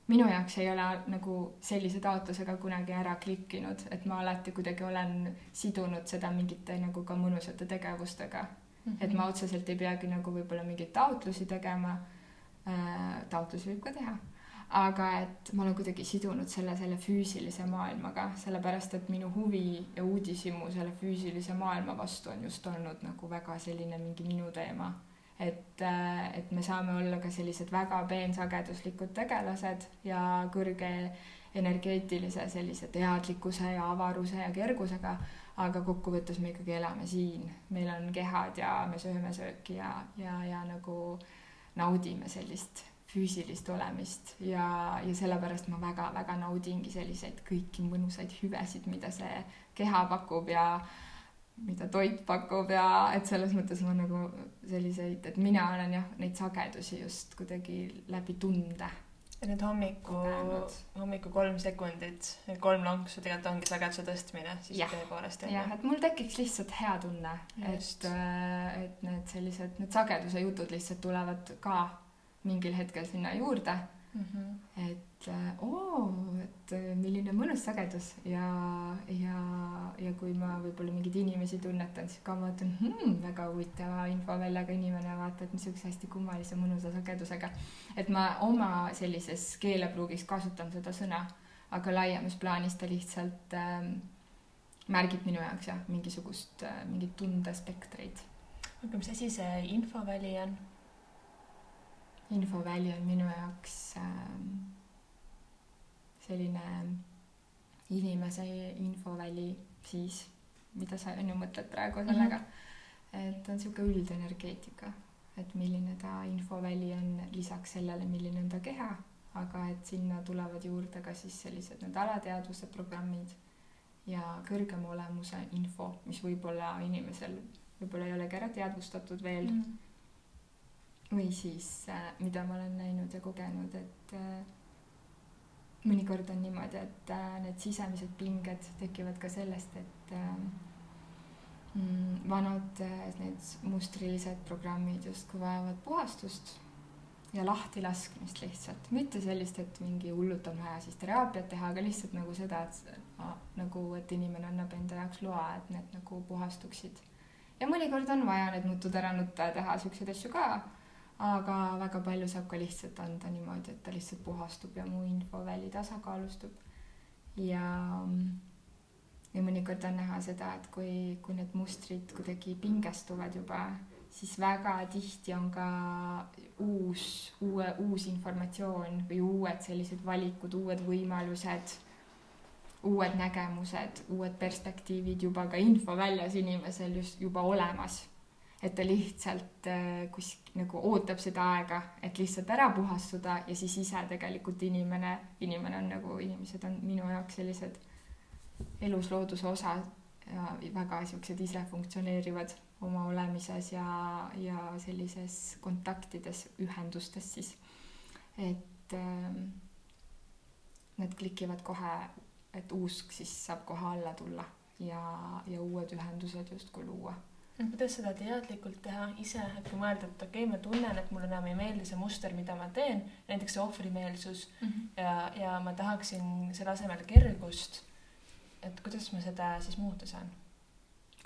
minu jaoks ei ole nagu sellise taotlusega kunagi ära klikkinud, et ma alati kuidagi olen sidunud seda mingite nagu ka mõnusate tegevustega mm. -hmm. et ma otseselt ei peagi nagu võib-olla mingeid taotlusi tegema. Taotlusi võib ka teha aga et ma olen kuidagi sidunud selle selle füüsilise maailmaga, sellepärast et minu huvi ja uudishimu selle füüsilise maailma vastu on just olnud nagu väga selline mingi minu teema. et, äh, et me saame olla ka sellised väga peensageduslikud tegelased ja kõrge energeetilise sellise teadlikkuse ja avaruse ja kergusega, aga kokkuvõttes me ikkagi elame siin, meil on kehad ja me sööme sööki ja, ja, ja nagu naudime sellist füüsilist olemist ja, ja sellepärast ma väga-väga naudingi selliseid kõiki mõnusaid hüvesid, mida see keha pakub ja mida toit pakub ja et selles mõttes ma nagu selliseid, et mina olen jah, neid sagedusi just kuidagi läbi tunde. Ja nüüd hommiku, hommiku kolm sekundit, kolm lonksu tegelikult ongi sageduse tõstmine siis tõepoolest. jah, et mul tekiks lihtsalt hea tunne, et, äh, et need sellised, need sageduse jutud lihtsalt tulevad ka mingil hetkel sinna juurde mm. -hmm. et äh, oo, et äh, milline mõnus sagedus ja, ja, ja kui ma võib-olla mingeid inimesi tunnetan, siis ka vaatan hmm,, väga huvitava infoväljaga inimene, vaata, et niisuguse hästi kummalise mõnusa sagedusega. et ma oma sellises keelepruugis kasutan seda sõna, aga laiemas plaanis ta lihtsalt ähm, märgib minu jaoks jah, mingisugust äh,, mingeid tundespektreid. aga mis asi see infoväli on? infoväli on minu jaoks ähm, selline inimese infoväli siis, mida sa on ju mõtled praegu mhm. sellega mm, -hmm. et on niisugune üldenergeetika, et milline ta infoväli on lisaks sellele, milline on ta keha, aga et sinna tulevad juurde ka siis sellised need alateadvuse programmid ja kõrgema olemuse info, mis võib-olla inimesel võib-olla ei olegi ära teadvustatud veel mm. -hmm või siis äh, mida ma olen näinud ja kogenud, et äh, mõnikord on niimoodi, et äh, need sisemised pinged tekivad ka sellest, et mm, vanad need mustrilised programmid justkui vajavad puhastust ja lahtilaskmist lihtsalt, mitte sellist, et mingi hullult on vaja siis teraapiat teha, aga lihtsalt nagu seda, et nagu, et inimene annab enda jaoks loa, et need nagu puhastuksid. ja mõnikord on vaja need nutud ära nutta ja teha siukseid asju ka aga väga palju saab ka lihtsalt anda niimoodi, et ta lihtsalt puhastub ja mu infoväli tasakaalustub. ja, ja mõnikord on näha seda, et kui, kui need mustrid kuidagi pingestuvad juba, siis väga tihti on ka uus, uue, uus informatsioon või uued sellised valikud, uued võimalused, uued nägemused, uued perspektiivid juba ka infoväljas inimesel just juba olemas et ta lihtsalt äh, kus nagu ootab seda aega, et lihtsalt ära puhastuda ja siis ise tegelikult inimene, inimene on nagu, inimesed on minu jaoks sellised elus looduse osa ja väga siuksed ise funktsioneerivad oma olemises ja, ja sellises kontaktides, ühendustes siis. et äh, nad klikivad kohe, et uus siis saab kohe alla tulla ja, ja uued ühendused justkui luua kuidas seda teadlikult teha ise, et kui mõelda, et okei okay,, ma tunnen, et mulle enam ei meeldi see muster, mida ma teen, näiteks see ohvrimeelsus mm -hmm. ja, ja ma tahaksin selle asemel kergust. et kuidas ma seda siis muuta saan?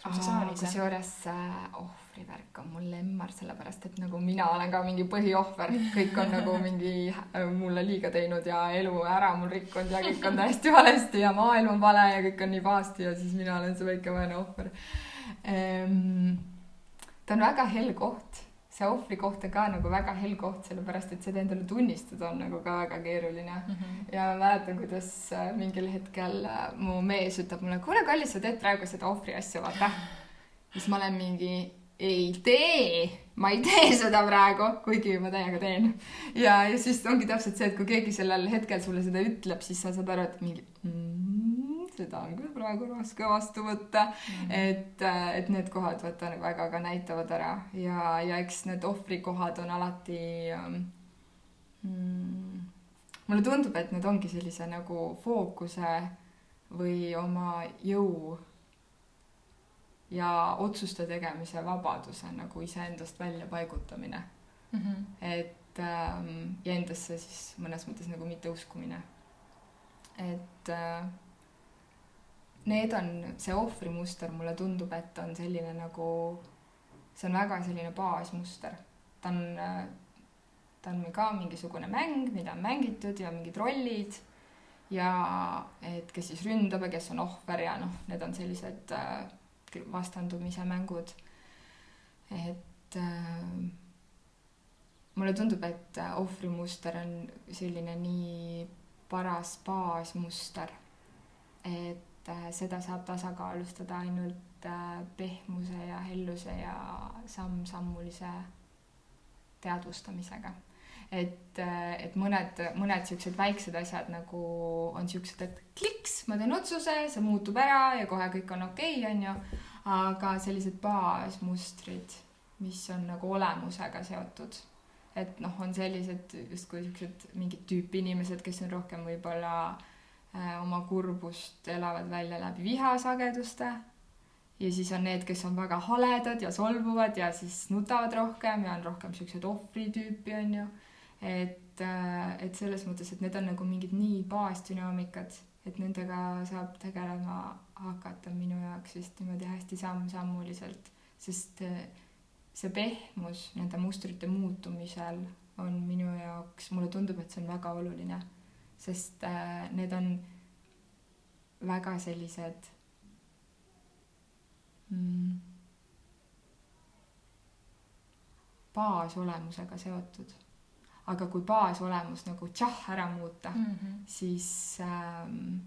kusjuures äh, ohvrivärk on mul lemmar, sellepärast et nagu mina olen ka mingi põhiohver, kõik on nagu <laughs> mingi äh, mulle liiga teinud ja elu ära mul rikkunud ja kõik on täiesti valesti ja maailm on vale ja kõik on nii pahasti ja siis mina olen see väike vaene ohver. Ta on väga hell koht see ohvri koht on ka nagu väga hell koht, sellepärast et seda endale tunnistada on nagu ka väga keeruline mm. -hmm. ja ma mäletan, kuidas äh, mingil hetkel äh, mu mees ütleb mulle, kuule, kallis, sa teed praegu seda ohvri asja, vaata. siis ma olen mingi, ei tee, ma ei tee seda praegu, kuigi ma täiega teen. ja, ja siis ongi täpselt see, et kui keegi sellel hetkel sulle seda ütleb, siis sa saad aru, et mingi mm, seda on küll praegu raske vastu võtta mm.. et, äh, et need kohad vaata nagu väga ka näitavad ära ja, ja eks need ohvrikohad on alati ähm, mm, mulle tundub, et need ongi sellise nagu fookuse või oma jõu ja otsuste tegemise vabaduse nagu iseendast välja paigutamine mm. -hmm. et ähm, ja endasse siis mõnes mõttes nagu mitte uskumine. et äh, need on, see ohvrimuster mulle tundub, et on selline nagu, see on väga selline baasmuster. ta on, ta on ka mingisugune mäng, mida on mängitud ja mingid rollid ja et kes siis ründab ja kes on ohver ja noh, need on sellised äh, vastandumise mängud. et äh, mulle tundub, et ohvrimuster on selline nii paras baasmuster, et et äh, seda saab tasakaalustada ainult äh, pehmuse ja helluse ja samm-sammulise teadvustamisega. et, äh, et mõned, mõned siuksed väiksed asjad nagu on siuksed, et kliks, ma teen otsuse, see muutub ära ja kohe kõik on okei okay,, onju. aga sellised baasmustrid, mis on nagu olemusega seotud, et noh, on sellised justkui siuksed mingid tüüpi inimesed, kes on rohkem võib-olla Äh, oma kurbust elavad välja läbi vihasageduste ja siis on need, kes on väga haledad ja solvuvad ja siis nutavad rohkem ja on rohkem siuksed ohvritüüpi onju. et, äh, et selles mõttes, et need on nagu mingid nii baasdünaamikad, et nendega saab tegelema hakata minu jaoks vist niimoodi hästi samm-sammuliselt, sest äh, see pehmus nende mustrite muutumisel on minu jaoks, mulle tundub, et see on väga oluline sest äh, need on väga sellised mm, baasolemusega seotud. aga kui baasolemus nagu tšah ära muuta mm, -hmm. siis ähm,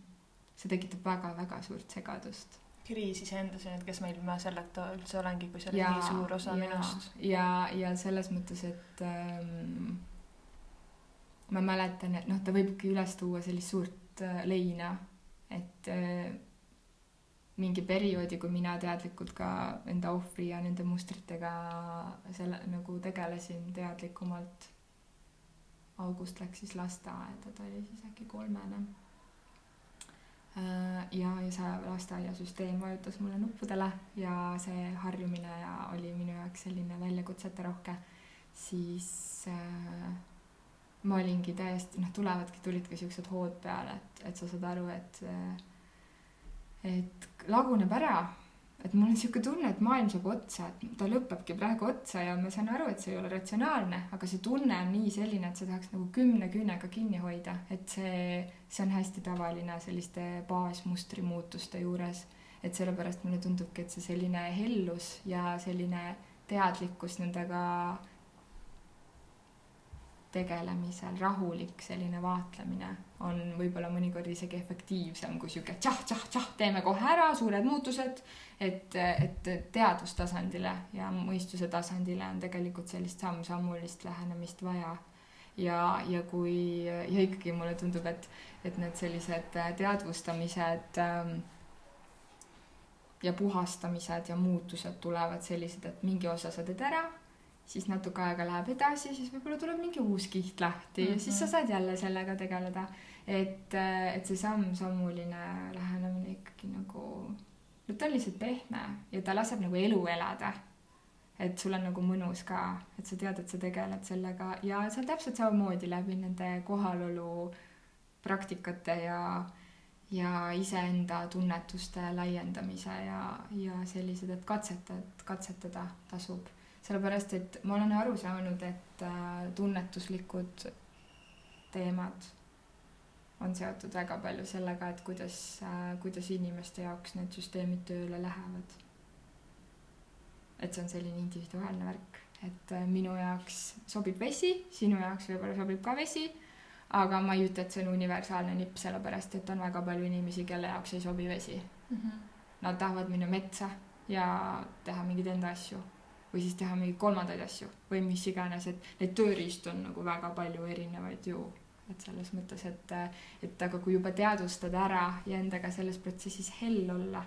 see tekitab väga-väga suurt segadust kriis iseendas et kes ma ilma selleta üldse olengi, kui see on nii suur osa ja, minust. ja, ja selles mõttes, et ähm, ma mäletan, et noh, ta võibki üles tuua sellist suurt äh, leina, et äh, mingi perioodi, kui mina teadlikult ka enda ohvri ja nende mustritega selle nagu tegelesin teadlikumalt. August läks siis lasteaeda, ta oli siis äkki kolmene. Äh, ja, ja see lasteaiasüsteem vajutas mulle nuppudele ja see harjumine ja oli minu jaoks selline väljakutseterohke, siis äh, ma olingi täiesti, noh, tulevadki, tulidki siuksed hood peale, et, et sa saad aru, et, et laguneb ära. et mul on sihuke tunne, et maailm saab otsa, et ta lõpebki praegu otsa ja ma saan aru, et see ei ole ratsionaalne, aga see tunne on nii selline, et sa tahaks nagu kümne küünega kinni hoida, et see, see on hästi tavaline selliste baasmustri muutuste juures. et sellepärast mulle tundubki, et see selline hellus ja selline teadlikkus nendega tegelemisel rahulik selline vaatlemine on võib-olla mõnikord isegi efektiivsem kui sihuke tšah-tšah-tšah, teeme kohe ära, suured muutused. et, et teadvustasandile ja mõistuse tasandile on tegelikult sellist samm-sammulist lähenemist vaja. ja, ja kui, ja ikkagi mulle tundub, et, et need sellised teadvustamised ähm, ja puhastamised ja muutused tulevad sellised, et mingi osa sa teed ära siis natuke aega läheb edasi, siis võib-olla tuleb mingi uus kiht lahti mm -hmm. ja siis sa mhm. saad jälle sellega tegeleda. et, et see samm-sammuline lähenemine ikkagi nagu, no ta on lihtsalt pehme ja ta laseb nagu elu elada. et sul on nagu mõnus ka, et sa tead, et sa tegeled sellega ja seal täpselt samamoodi läbi nende kohalolu praktikate ja, ja iseenda tunnetuste laiendamise ja, ja sellised, et katsetad, katsetada tasub. Sellepärast, et ma olen aru saanud, et äh, tunnetuslikud teemad on seotud väga palju sellega, et kuidas, äh, kuidas inimeste jaoks need süsteemid tööle lähevad. et see on selline individuaalne värk, et äh, minu jaoks sobib vesi, sinu jaoks võib-olla sobib ka vesi aga ma ei ütle, et see on universaalne nipp, sellepärast et on väga palju inimesi, kelle jaoks ei sobi vesi mm. -hmm. Nad tahavad minna metsa ja teha mingeid enda asju või siis teha mingeid kolmandaid asju või mis iganes, et neid tööriistu on nagu väga palju erinevaid ju. et selles mõttes, et, et aga kui juba teadvustada ära ja endaga selles protsessis hell olla,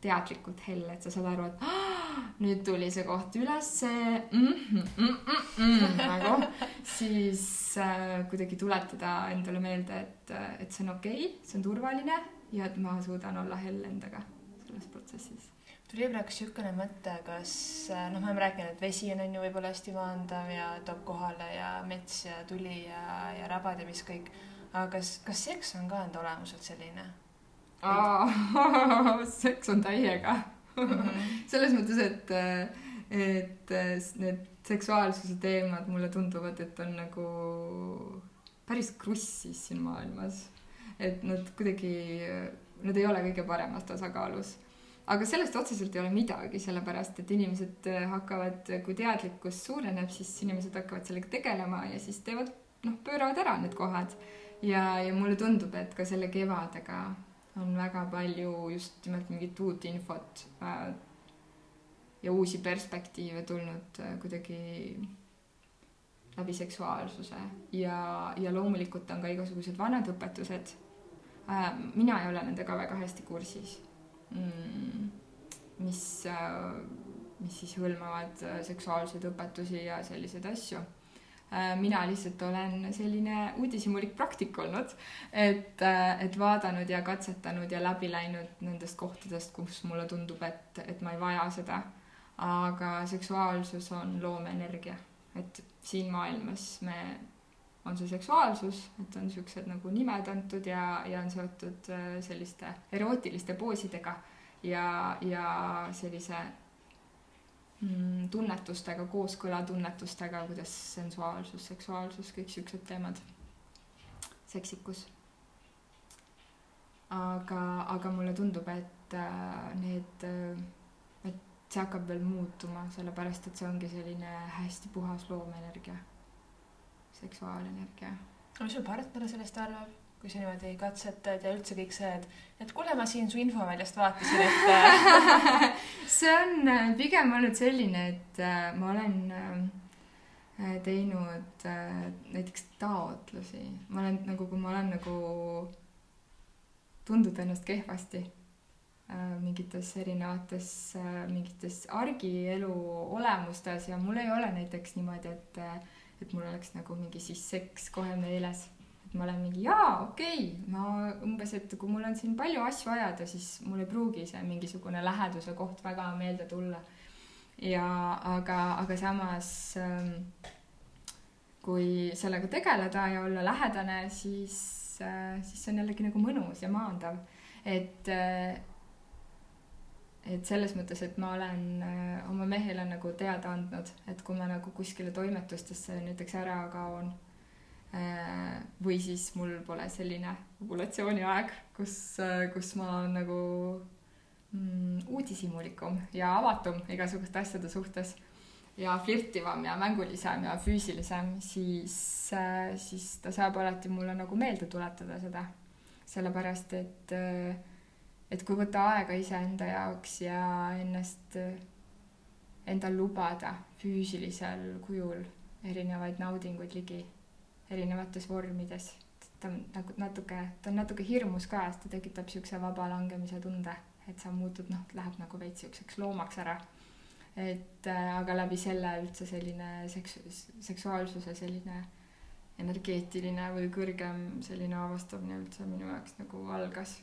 teadlikult hell, et sa saad aru, et nüüd tuli see koht ülesse mm, -hmm, mm, mm, mm, nagu, siis äh, kuidagi tuletada endale meelde, et, et see on okei okay,, see on turvaline ja et ma suudan olla hell endaga selles protsessis tuli praegu niisugune mõte, kas äh, noh, me oleme rääkinud, et vesi on, on ju võib-olla hästi maandav ja toob kohale ja mets ja tuli ja, ja rabad ja mis kõik. aga kas, kas seks on ka enda olemuselt selline? <laughs> seks on täiega <laughs> selles mõttes, et, et need seksuaalsuse teemad mulle tunduvad, et on nagu päris krussis siin maailmas. et nad kuidagi, nad ei ole kõige paremas tasakaalus. Aga sellest otseselt ei ole midagi, sellepärast et inimesed hakkavad, kui teadlikkus suureneb, siis inimesed hakkavad sellega tegelema ja siis teevad, noh, pööravad ära need kohad. ja, ja mulle tundub, et ka selle kevadega on väga palju just nimelt mingit uut infot äh, ja uusi perspektiive tulnud äh, kuidagi läbi seksuaalsuse ja, ja loomulikult on ka igasugused vanad õpetused äh,. mina ei ole nendega väga hästi kursis. Mis äh,, mis siis hõlmavad äh, seksuaalseid õpetusi ja selliseid asju. Äh, mina lihtsalt olen selline uudishimulik praktik olnud, et, et vaadanud ja katsetanud ja läbi läinud nendest kohtadest, kus mulle tundub, et, et ma ei vaja seda. aga seksuaalsus on loomeenergia, et siin maailmas me, on see seksuaalsus, et on siuksed nagu nimed antud ja, ja on seotud äh, selliste erootiliste poosidega ja, ja sellise mm, tunnetustega, kooskõla tunnetustega, kuidas sensuaalsus, seksuaalsus, kõik siuksed teemad, seksikus. aga, aga mulle tundub, et äh, need äh,, et see hakkab veel muutuma, sellepärast et see ongi selline hästi puhas loomeenergia, seksuaalenergia. mis su partner sellest arvab? kui sa niimoodi katsetad ja üldse kõik see, et, et kuule, ma siin su infoväljast vaatasin, et <laughs> see on äh, pigem olnud selline, et äh, ma olen äh, teinud näiteks taotlusi, ma olen nagu, kui ma olen nagu tundnud ennast kehvasti mingites erinevates, mingites argielu olemustes ja mul ei ole näiteks niimoodi, et, et mul oleks nagu mingi siis seks kohe meeles ma olen mingi jaa, okei okay., ma umbes, et kui mul on siin palju asju ajada, siis mul ei pruugi see mingisugune läheduse koht väga meelde tulla. ja aga, aga samas ähm, kui sellega tegeleda ja olla lähedane, siis äh,, siis see on jällegi nagu mõnus ja maandav. et äh, et selles mõttes, et ma olen äh, oma mehele nagu teada andnud, et kui ma nagu kuskile toimetustesse näiteks ära kaon Äh, või siis mul pole selline populatsiooniaeg, kus, äh, kus ma olen nagu mm, uudishimulikum ja avatum igasuguste asjade suhtes ja flirtivam ja mängulisem ja füüsilisem, siis, äh, siis ta saab alati mulle nagu meelde tuletada seda. sellepärast, et, et kui võtta aega iseenda jaoks ja ennast, endal lubada füüsilisel kujul erinevaid naudinguid ligi erinevates vormides. ta on nagu natuke, ta on natuke hirmus ka, sest ta tekitab siukse vaba langemise tunde, et sa muutud, noh, läheb nagu veits siukseks loomaks ära. et äh, aga läbi selle üldse selline seks-, seksuaalsuse selline energeetiline või kõrgem selline avastamine üldse minu jaoks nagu algas.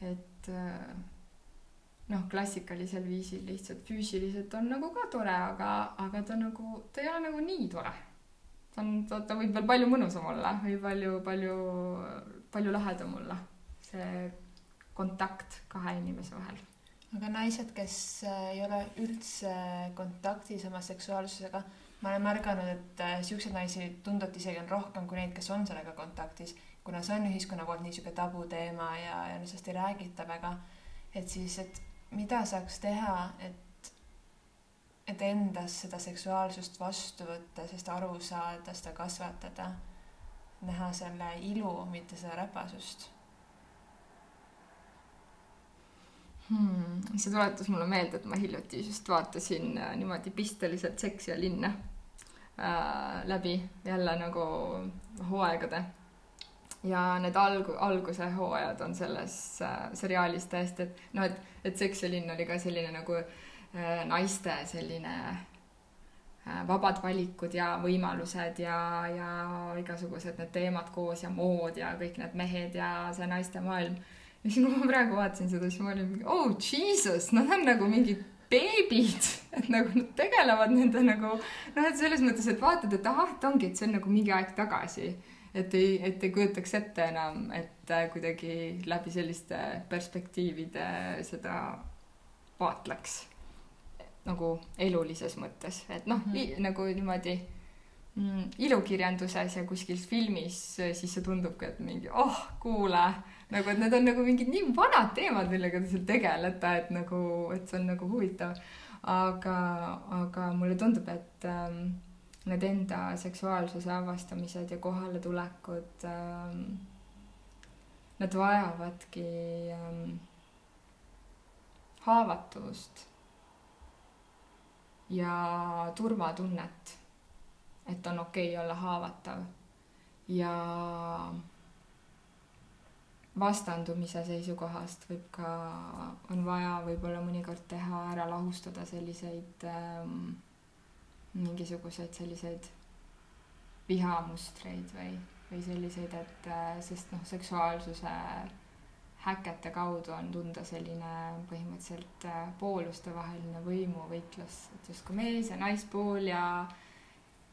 Et äh, noh, klassikalisel viisil lihtsalt füüsiliselt on nagu ka tore, aga, aga ta nagu, ta ei ole nagu nii tore ta on, ta, ta võib veel palju mõnusam olla või palju, palju, palju lahedam olla. see kontakt kahe inimese vahel. aga naised, kes äh, ei ole üldse kontaktis oma seksuaalsusega, ma olen märganud, et äh, siukseid naisi tunduvalt isegi on rohkem kui neid, kes on sellega kontaktis, kuna see on ühiskonna poolt nii sihuke tabuteema ja, ja sellest ei räägita väga. et siis, et mida saaks teha, et, et endas seda seksuaalsust vastu võtta, sellest aru saada, seda kasvatada, näha selle ilu, mitte seda räpasust hmm,. see tuletas mulle meelde, et ma hiljuti just vaatasin äh, niimoodi pisteliselt Seks ja linna äh, läbi jälle nagu hooaegade. Ja need alg-, alguse hooajad on selles äh, seriaalis täiesti, et noh, et, et Seks ja linn oli ka selline nagu äh, naiste selline äh, vabad valikud ja võimalused ja, ja igasugused need teemad koos ja mood ja kõik need mehed ja see naiste maailm ja siis, kui ma praegu vaatasin seda, siis ma olin mingi, oh jesus, nad on nagu mingid beebid, <laughs> et nagu nad tegelevad nende nagu noh, et selles mõttes, et vaatad, et ahah, et ongi, et see on nagu mingi aeg tagasi. Et ei, et ei kujutaks ette enam, et äh, kuidagi läbi selliste perspektiivide seda vaatleks nagu elulises mõttes, et noh mm, -hmm. nagu niimoodi mm, ilukirjanduses ja kuskil filmis, siis see tundubki, et mingi oh, kuule nagu, et need on nagu mingid nii vanad teemad, millega te seal tegelete, et nagu, et see on nagu huvitav. aga, aga mulle tundub, et ähm, need enda seksuaalsuse avastamised ja kohaletulekud ähm,, nad vajavadki ähm, haavatavust ja turvatunnet, et on okei okay olla haavatav ja vastandumise seisukohast võib ka, on vaja võib-olla mõnikord teha ära lahustada selliseid ähm, mingisuguseid selliseid vihamustreid või, või selliseid, et äh, sest noh, seksuaalsuse häkete kaudu on tunda selline põhimõtteliselt äh, pooluste vaheline võimuvõitlus, et justkui mees ja naispool ja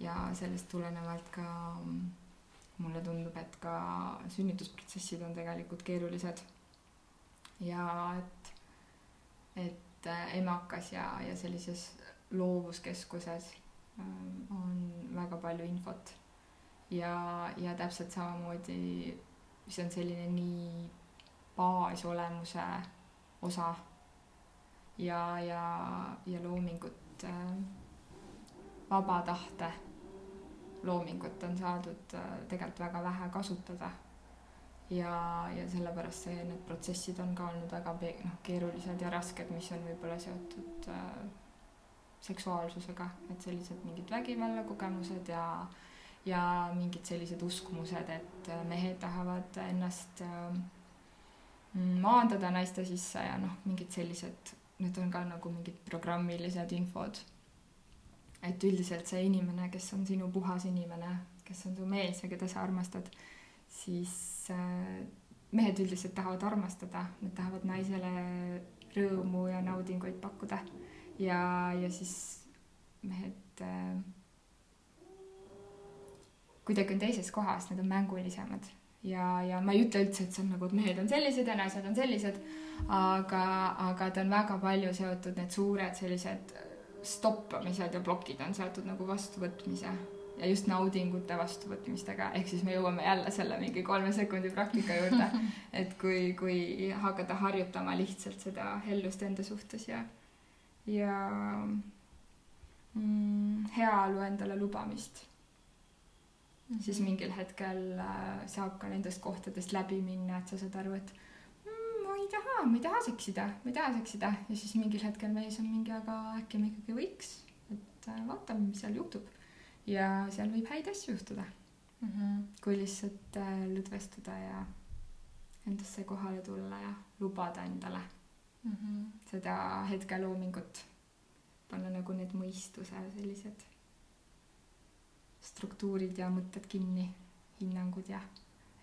ja sellest tulenevalt ka äh, mulle tundub, et ka sünnitusprotsessid on tegelikult keerulised. ja et, et äh, emakas ja, ja sellises loovuskeskuses on väga palju infot. ja, ja täpselt samamoodi see on selline nii baasolemuse osa ja, ja, ja loomingut äh, vaba tahte loomingut on saadud äh, tegelikult väga vähe kasutada. ja, ja sellepärast see, need protsessid on ka olnud väga noh, keerulised ja rasked, mis on võib-olla seotud äh, seksuaalsusega, et sellised mingid vägivallakogemused ja ja mingid sellised uskumused, et äh, mehed tahavad ennast äh, maandada naiste sisse ja noh, mingid sellised, need on ka nagu mingid programmilised infod. Et üldiselt see inimene, kes on sinu puhas inimene, kes on su mees ja keda sa armastad, siis äh, mehed üldiselt tahavad armastada, nad tahavad naisele rõõmu ja naudinguid pakkuda ja, ja siis mehed äh, kuidagi on teises kohas, nad on mängulisemad. Ja, ja ma ei ütle üldse, et see on nagu, et mehed on sellised ja naised on sellised, aga, aga ta on väga palju seotud, need suured sellised stoppamised ja plokid on seotud nagu vastuvõtmise ja just naudingute vastuvõtmistega, ehk siis me jõuame jälle selle mingi kolme sekundi praktika juurde, <laughs> et kui, kui hakata harjutama lihtsalt seda hellust enda suhtes ja, ja mm, heaolu endale lubamist, siis mingil hetkel äh, saab ka nendest kohtadest läbi minna, et sa saad aru, et ei taha, ma ei taha seksida, ma ei taha seksida ja siis mingil hetkel mees on mingi, aga äkki me ikkagi võiks, et äh, vaatame, mis seal juhtub. ja seal võib häid asju juhtuda mm. -hmm. kui lihtsalt äh, lõdvestuda ja endasse kohale tulla ja lubada endale mm -hmm. seda hetkeloomingut, panna nagu need mõistuse sellised struktuurid ja mõtted kinni, hinnangud ja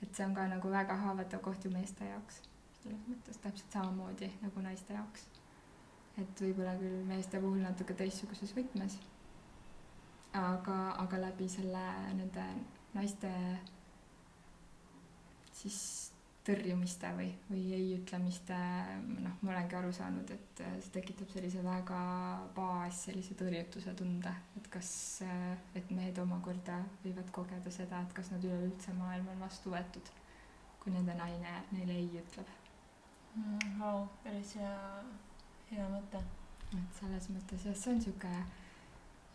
et see on ka nagu väga haavatav koht ju meeste jaoks selles mõttes täpselt samamoodi nagu naiste jaoks. et võib-olla küll meeste puhul natuke teistsuguses võtmes. aga, aga läbi selle nende naiste siis tõrjumiste või, või ei ütlemiste, noh, ma olengi aru saanud, et see tekitab sellise väga baas, sellise tõrjutuse tunde, et kas, et mehed omakorda võivad kogeda seda, et kas nad üleüldse maailma on vastu võetud, kui nende naine neile ei ütleb mm,. Vau, päris hea, hea mõte. et selles mõttes jah, see on sihuke,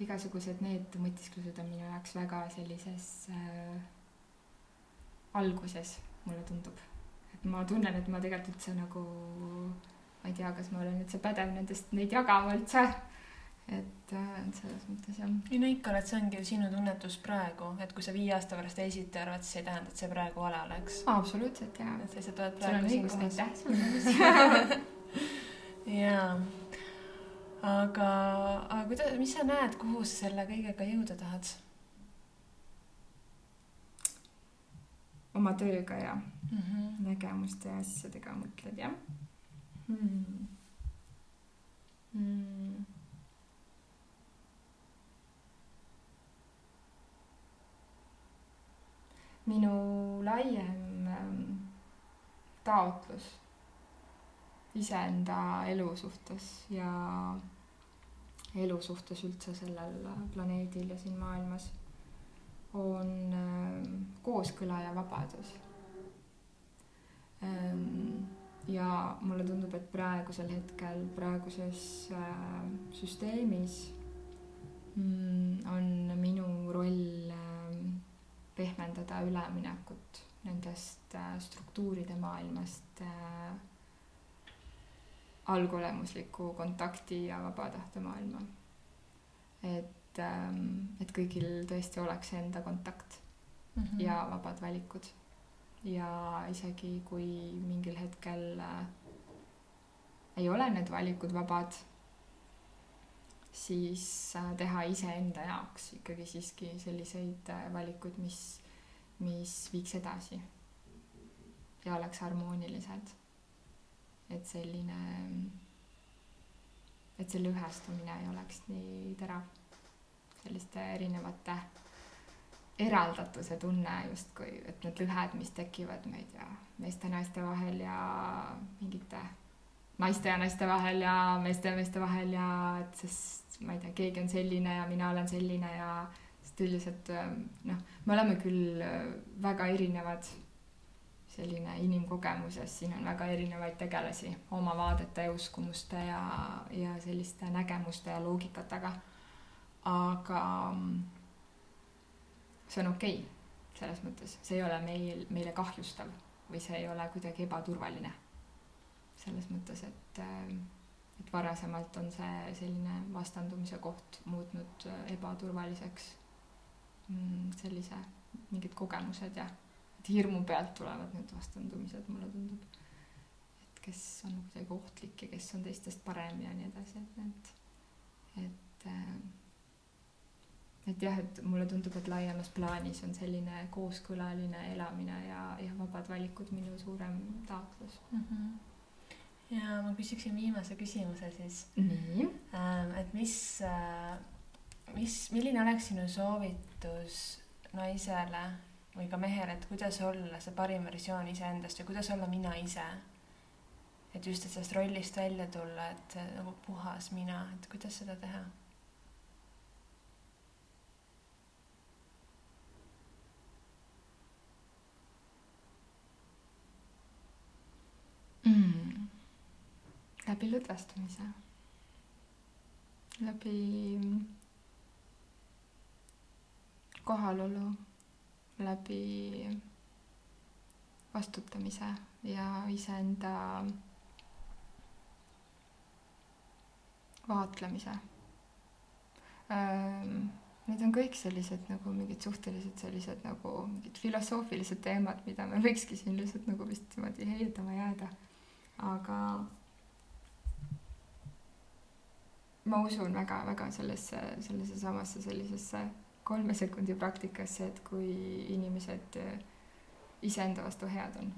igasugused need mõtisklused on minu jaoks väga sellises äh, alguses, mulle tundub ma tunnen, et ma tegelikult üldse nagu, ma ei tea, kas ma olen üldse pädev nendest, neid jagama üldse. et äh, selles mõttes jah. ei no ikka oled, see ongi ju sinu tunnetus praegu, et kui sa viie aasta pärast esiti arvad, siis ei tähenda, et see praegu vale oleks. absoluutselt jaa. et sa lihtsalt oled praegu siin kohas. aitäh sulle. <laughs> jaa aga, aga kuidas, mis sa näed, kuhu sa selle kõigega jõuda tahad? Oma tööga ja mm -hmm. nägemuste ja asjadega mõtled, jah hmm.? Hmm. minu laiem ähm, taotlus iseenda elu suhtes ja elu suhtes üldse sellel planeedil ja siin maailmas on ähm, kooskõla ja vabadus. Ähm, ja mulle tundub, et praegusel hetkel, praeguses äh, süsteemis mm, on minu roll ähm, pehmendada üleminekut nendest äh, struktuuride maailmast äh, algolemusliku kontakti ja vaba tahte maailma. et et, ähm, et kõigil tõesti oleks enda kontakt mm -hmm. ja vabad valikud. ja isegi kui mingil hetkel äh, ei ole need valikud vabad, siis äh, teha iseenda jaoks ikkagi siiski selliseid äh, valikuid, mis, mis viiks edasi ja oleks harmoonilised. et selline, et see lõhestumine ei oleks nii terav selliste erinevate eraldatuse tunne justkui, et need lõhed, mis tekivad, ma ei tea, meeste-naiste vahel ja mingite naiste ja naiste vahel ja meeste ja meeste vahel ja et sest ma ei tea, keegi on selline ja mina olen selline ja sest üldiselt noh, me oleme küll väga erinevad selline inimkogemuses, siin on väga erinevaid tegelasi oma vaadete ja uskumuste ja, ja selliste nägemuste ja loogikatega aga mm, see on okei okay, selles mõttes, see ei ole meil, meile kahjustav või see ei ole kuidagi ebaturvaline. selles mõttes, et, äh, et varasemalt on see selline vastandumise koht muutnud äh, ebaturvaliseks mm, sellise, mingid kogemused ja et hirmu pealt tulevad need vastandumised, mulle tundub. et kes on kuidagi ohtlik ja kes on teistest parem ja nii edasi, et need, et äh, et jah, et mulle tundub, et laiemas plaanis on selline kooskõlaline elamine ja, ja vabad valikud minu suurem taotlus mm. -hmm. ja ma küsiksin viimase küsimuse siis. nii ähm,. et mis, äh, mis, milline oleks sinu soovitus naisele või ka mehele, et kuidas olla see parim versioon iseendast ja kuidas olla mina ise? et just, et sellest rollist välja tulla, et nagu puhas mina, et kuidas seda teha mm.? läbi lõdvestumise, läbi kohalolu, läbi vastutamise ja iseenda vaatlemise. Need on kõik sellised nagu mingid suhteliselt sellised nagu mingid filosoofilised teemad, mida me võikski siin lihtsalt nagu vist niimoodi heietama jääda aga ma usun väga-väga sellesse, sellesse samasse sellisesse kolme sekundi praktikasse, et kui inimesed iseenda vastu head on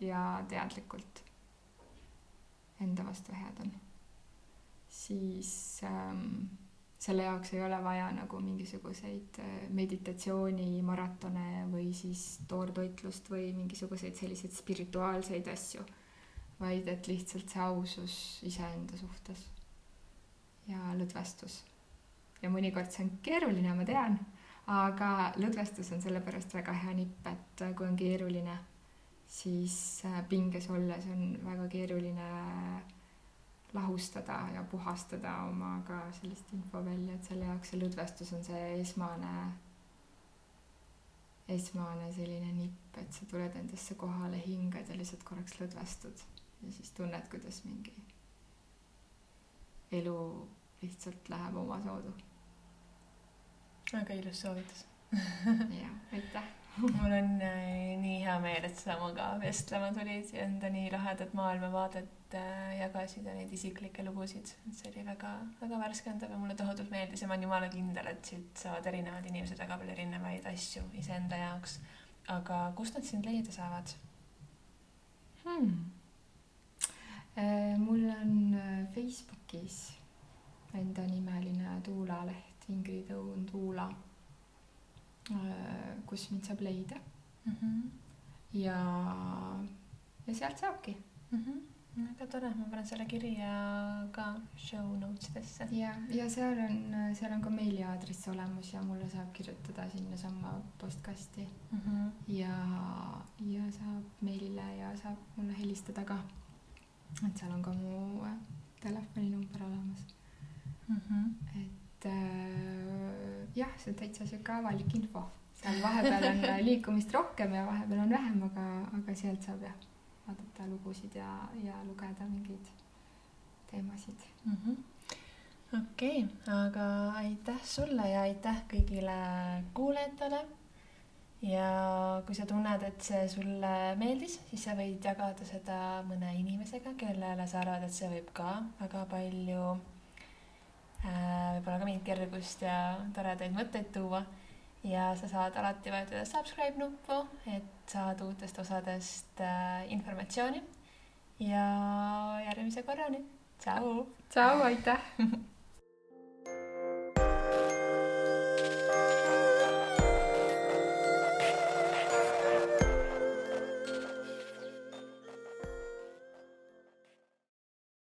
ja teadlikult enda vastu head on, siis ähm, selle jaoks ei ole vaja nagu mingisuguseid äh, meditatsioonimaratone või siis toortoitlust või mingisuguseid selliseid spirituaalseid asju, vaid et lihtsalt see ausus iseenda suhtes ja lõdvestus. ja mõnikord see on keeruline, ma tean, aga lõdvestus on sellepärast väga hea nipp, et kui on keeruline, siis äh, pinges olles on väga keeruline lahustada ja puhastada oma ka sellist infovälja, et selle jaoks see lõdvestus on see esmane, esmane selline nipp, et sa tuled endasse kohale, hingad ja lihtsalt korraks lõdvestud ja siis tunned, kuidas mingi elu lihtsalt läheb omasoodu. väga ilus soovitus <laughs> jah, aitäh mul on äh, nii hea meel, et sa minuga vestlema tulid ja enda nii lahedat maailmavaadet äh, jagasid ja neid isiklikke lugusid. see oli väga, väga värskendav ja mulle tohutult meeldis ja ma olen jumala kindel, et siit saavad erinevad inimesed väga palju erinevaid asju iseenda jaoks. aga kust nad sind leida saavad hmm.? Äh, mul on Facebookis endanimeline tuulaleht Ingrid Õun Tuula Äh, kus mind saab leida mm. -hmm. ja, ja sealt saabki mm. -hmm väga tore, ma panen selle kirja ka show notes idesse. ja, ja seal on, seal on ka meiliaadress olemas ja mulle saab kirjutada sinnasamma postkasti mm. -hmm. ja, ja saab meilile ja saab mulle helistada ka. Et seal on ka mu äh, telefoninumber olemas mm. -hmm. et äh, jah, see on täitsa sihuke avalik info, seal vahepeal on <laughs> liikumist rohkem ja vahepeal on vähem, aga, aga sealt saab jah vaadata lugusid ja, ja lugeda mingeid teemasid mm -hmm okei okay,, aga aitäh sulle ja aitäh kõigile kuulajatele. Ja kui sa tunned, et see sulle meeldis, siis sa võid jagada seda mõne inimesega, kellele sa arvad, et see võib ka väga palju Äh, võib-olla ka mingit kergust ja toredaid mõtteid tuua. ja sa saad alati vajutada subscribe nuppu, et saada uutest osadest äh, informatsiooni. ja järgmise korrani, tšau. tšau, aitäh <laughs>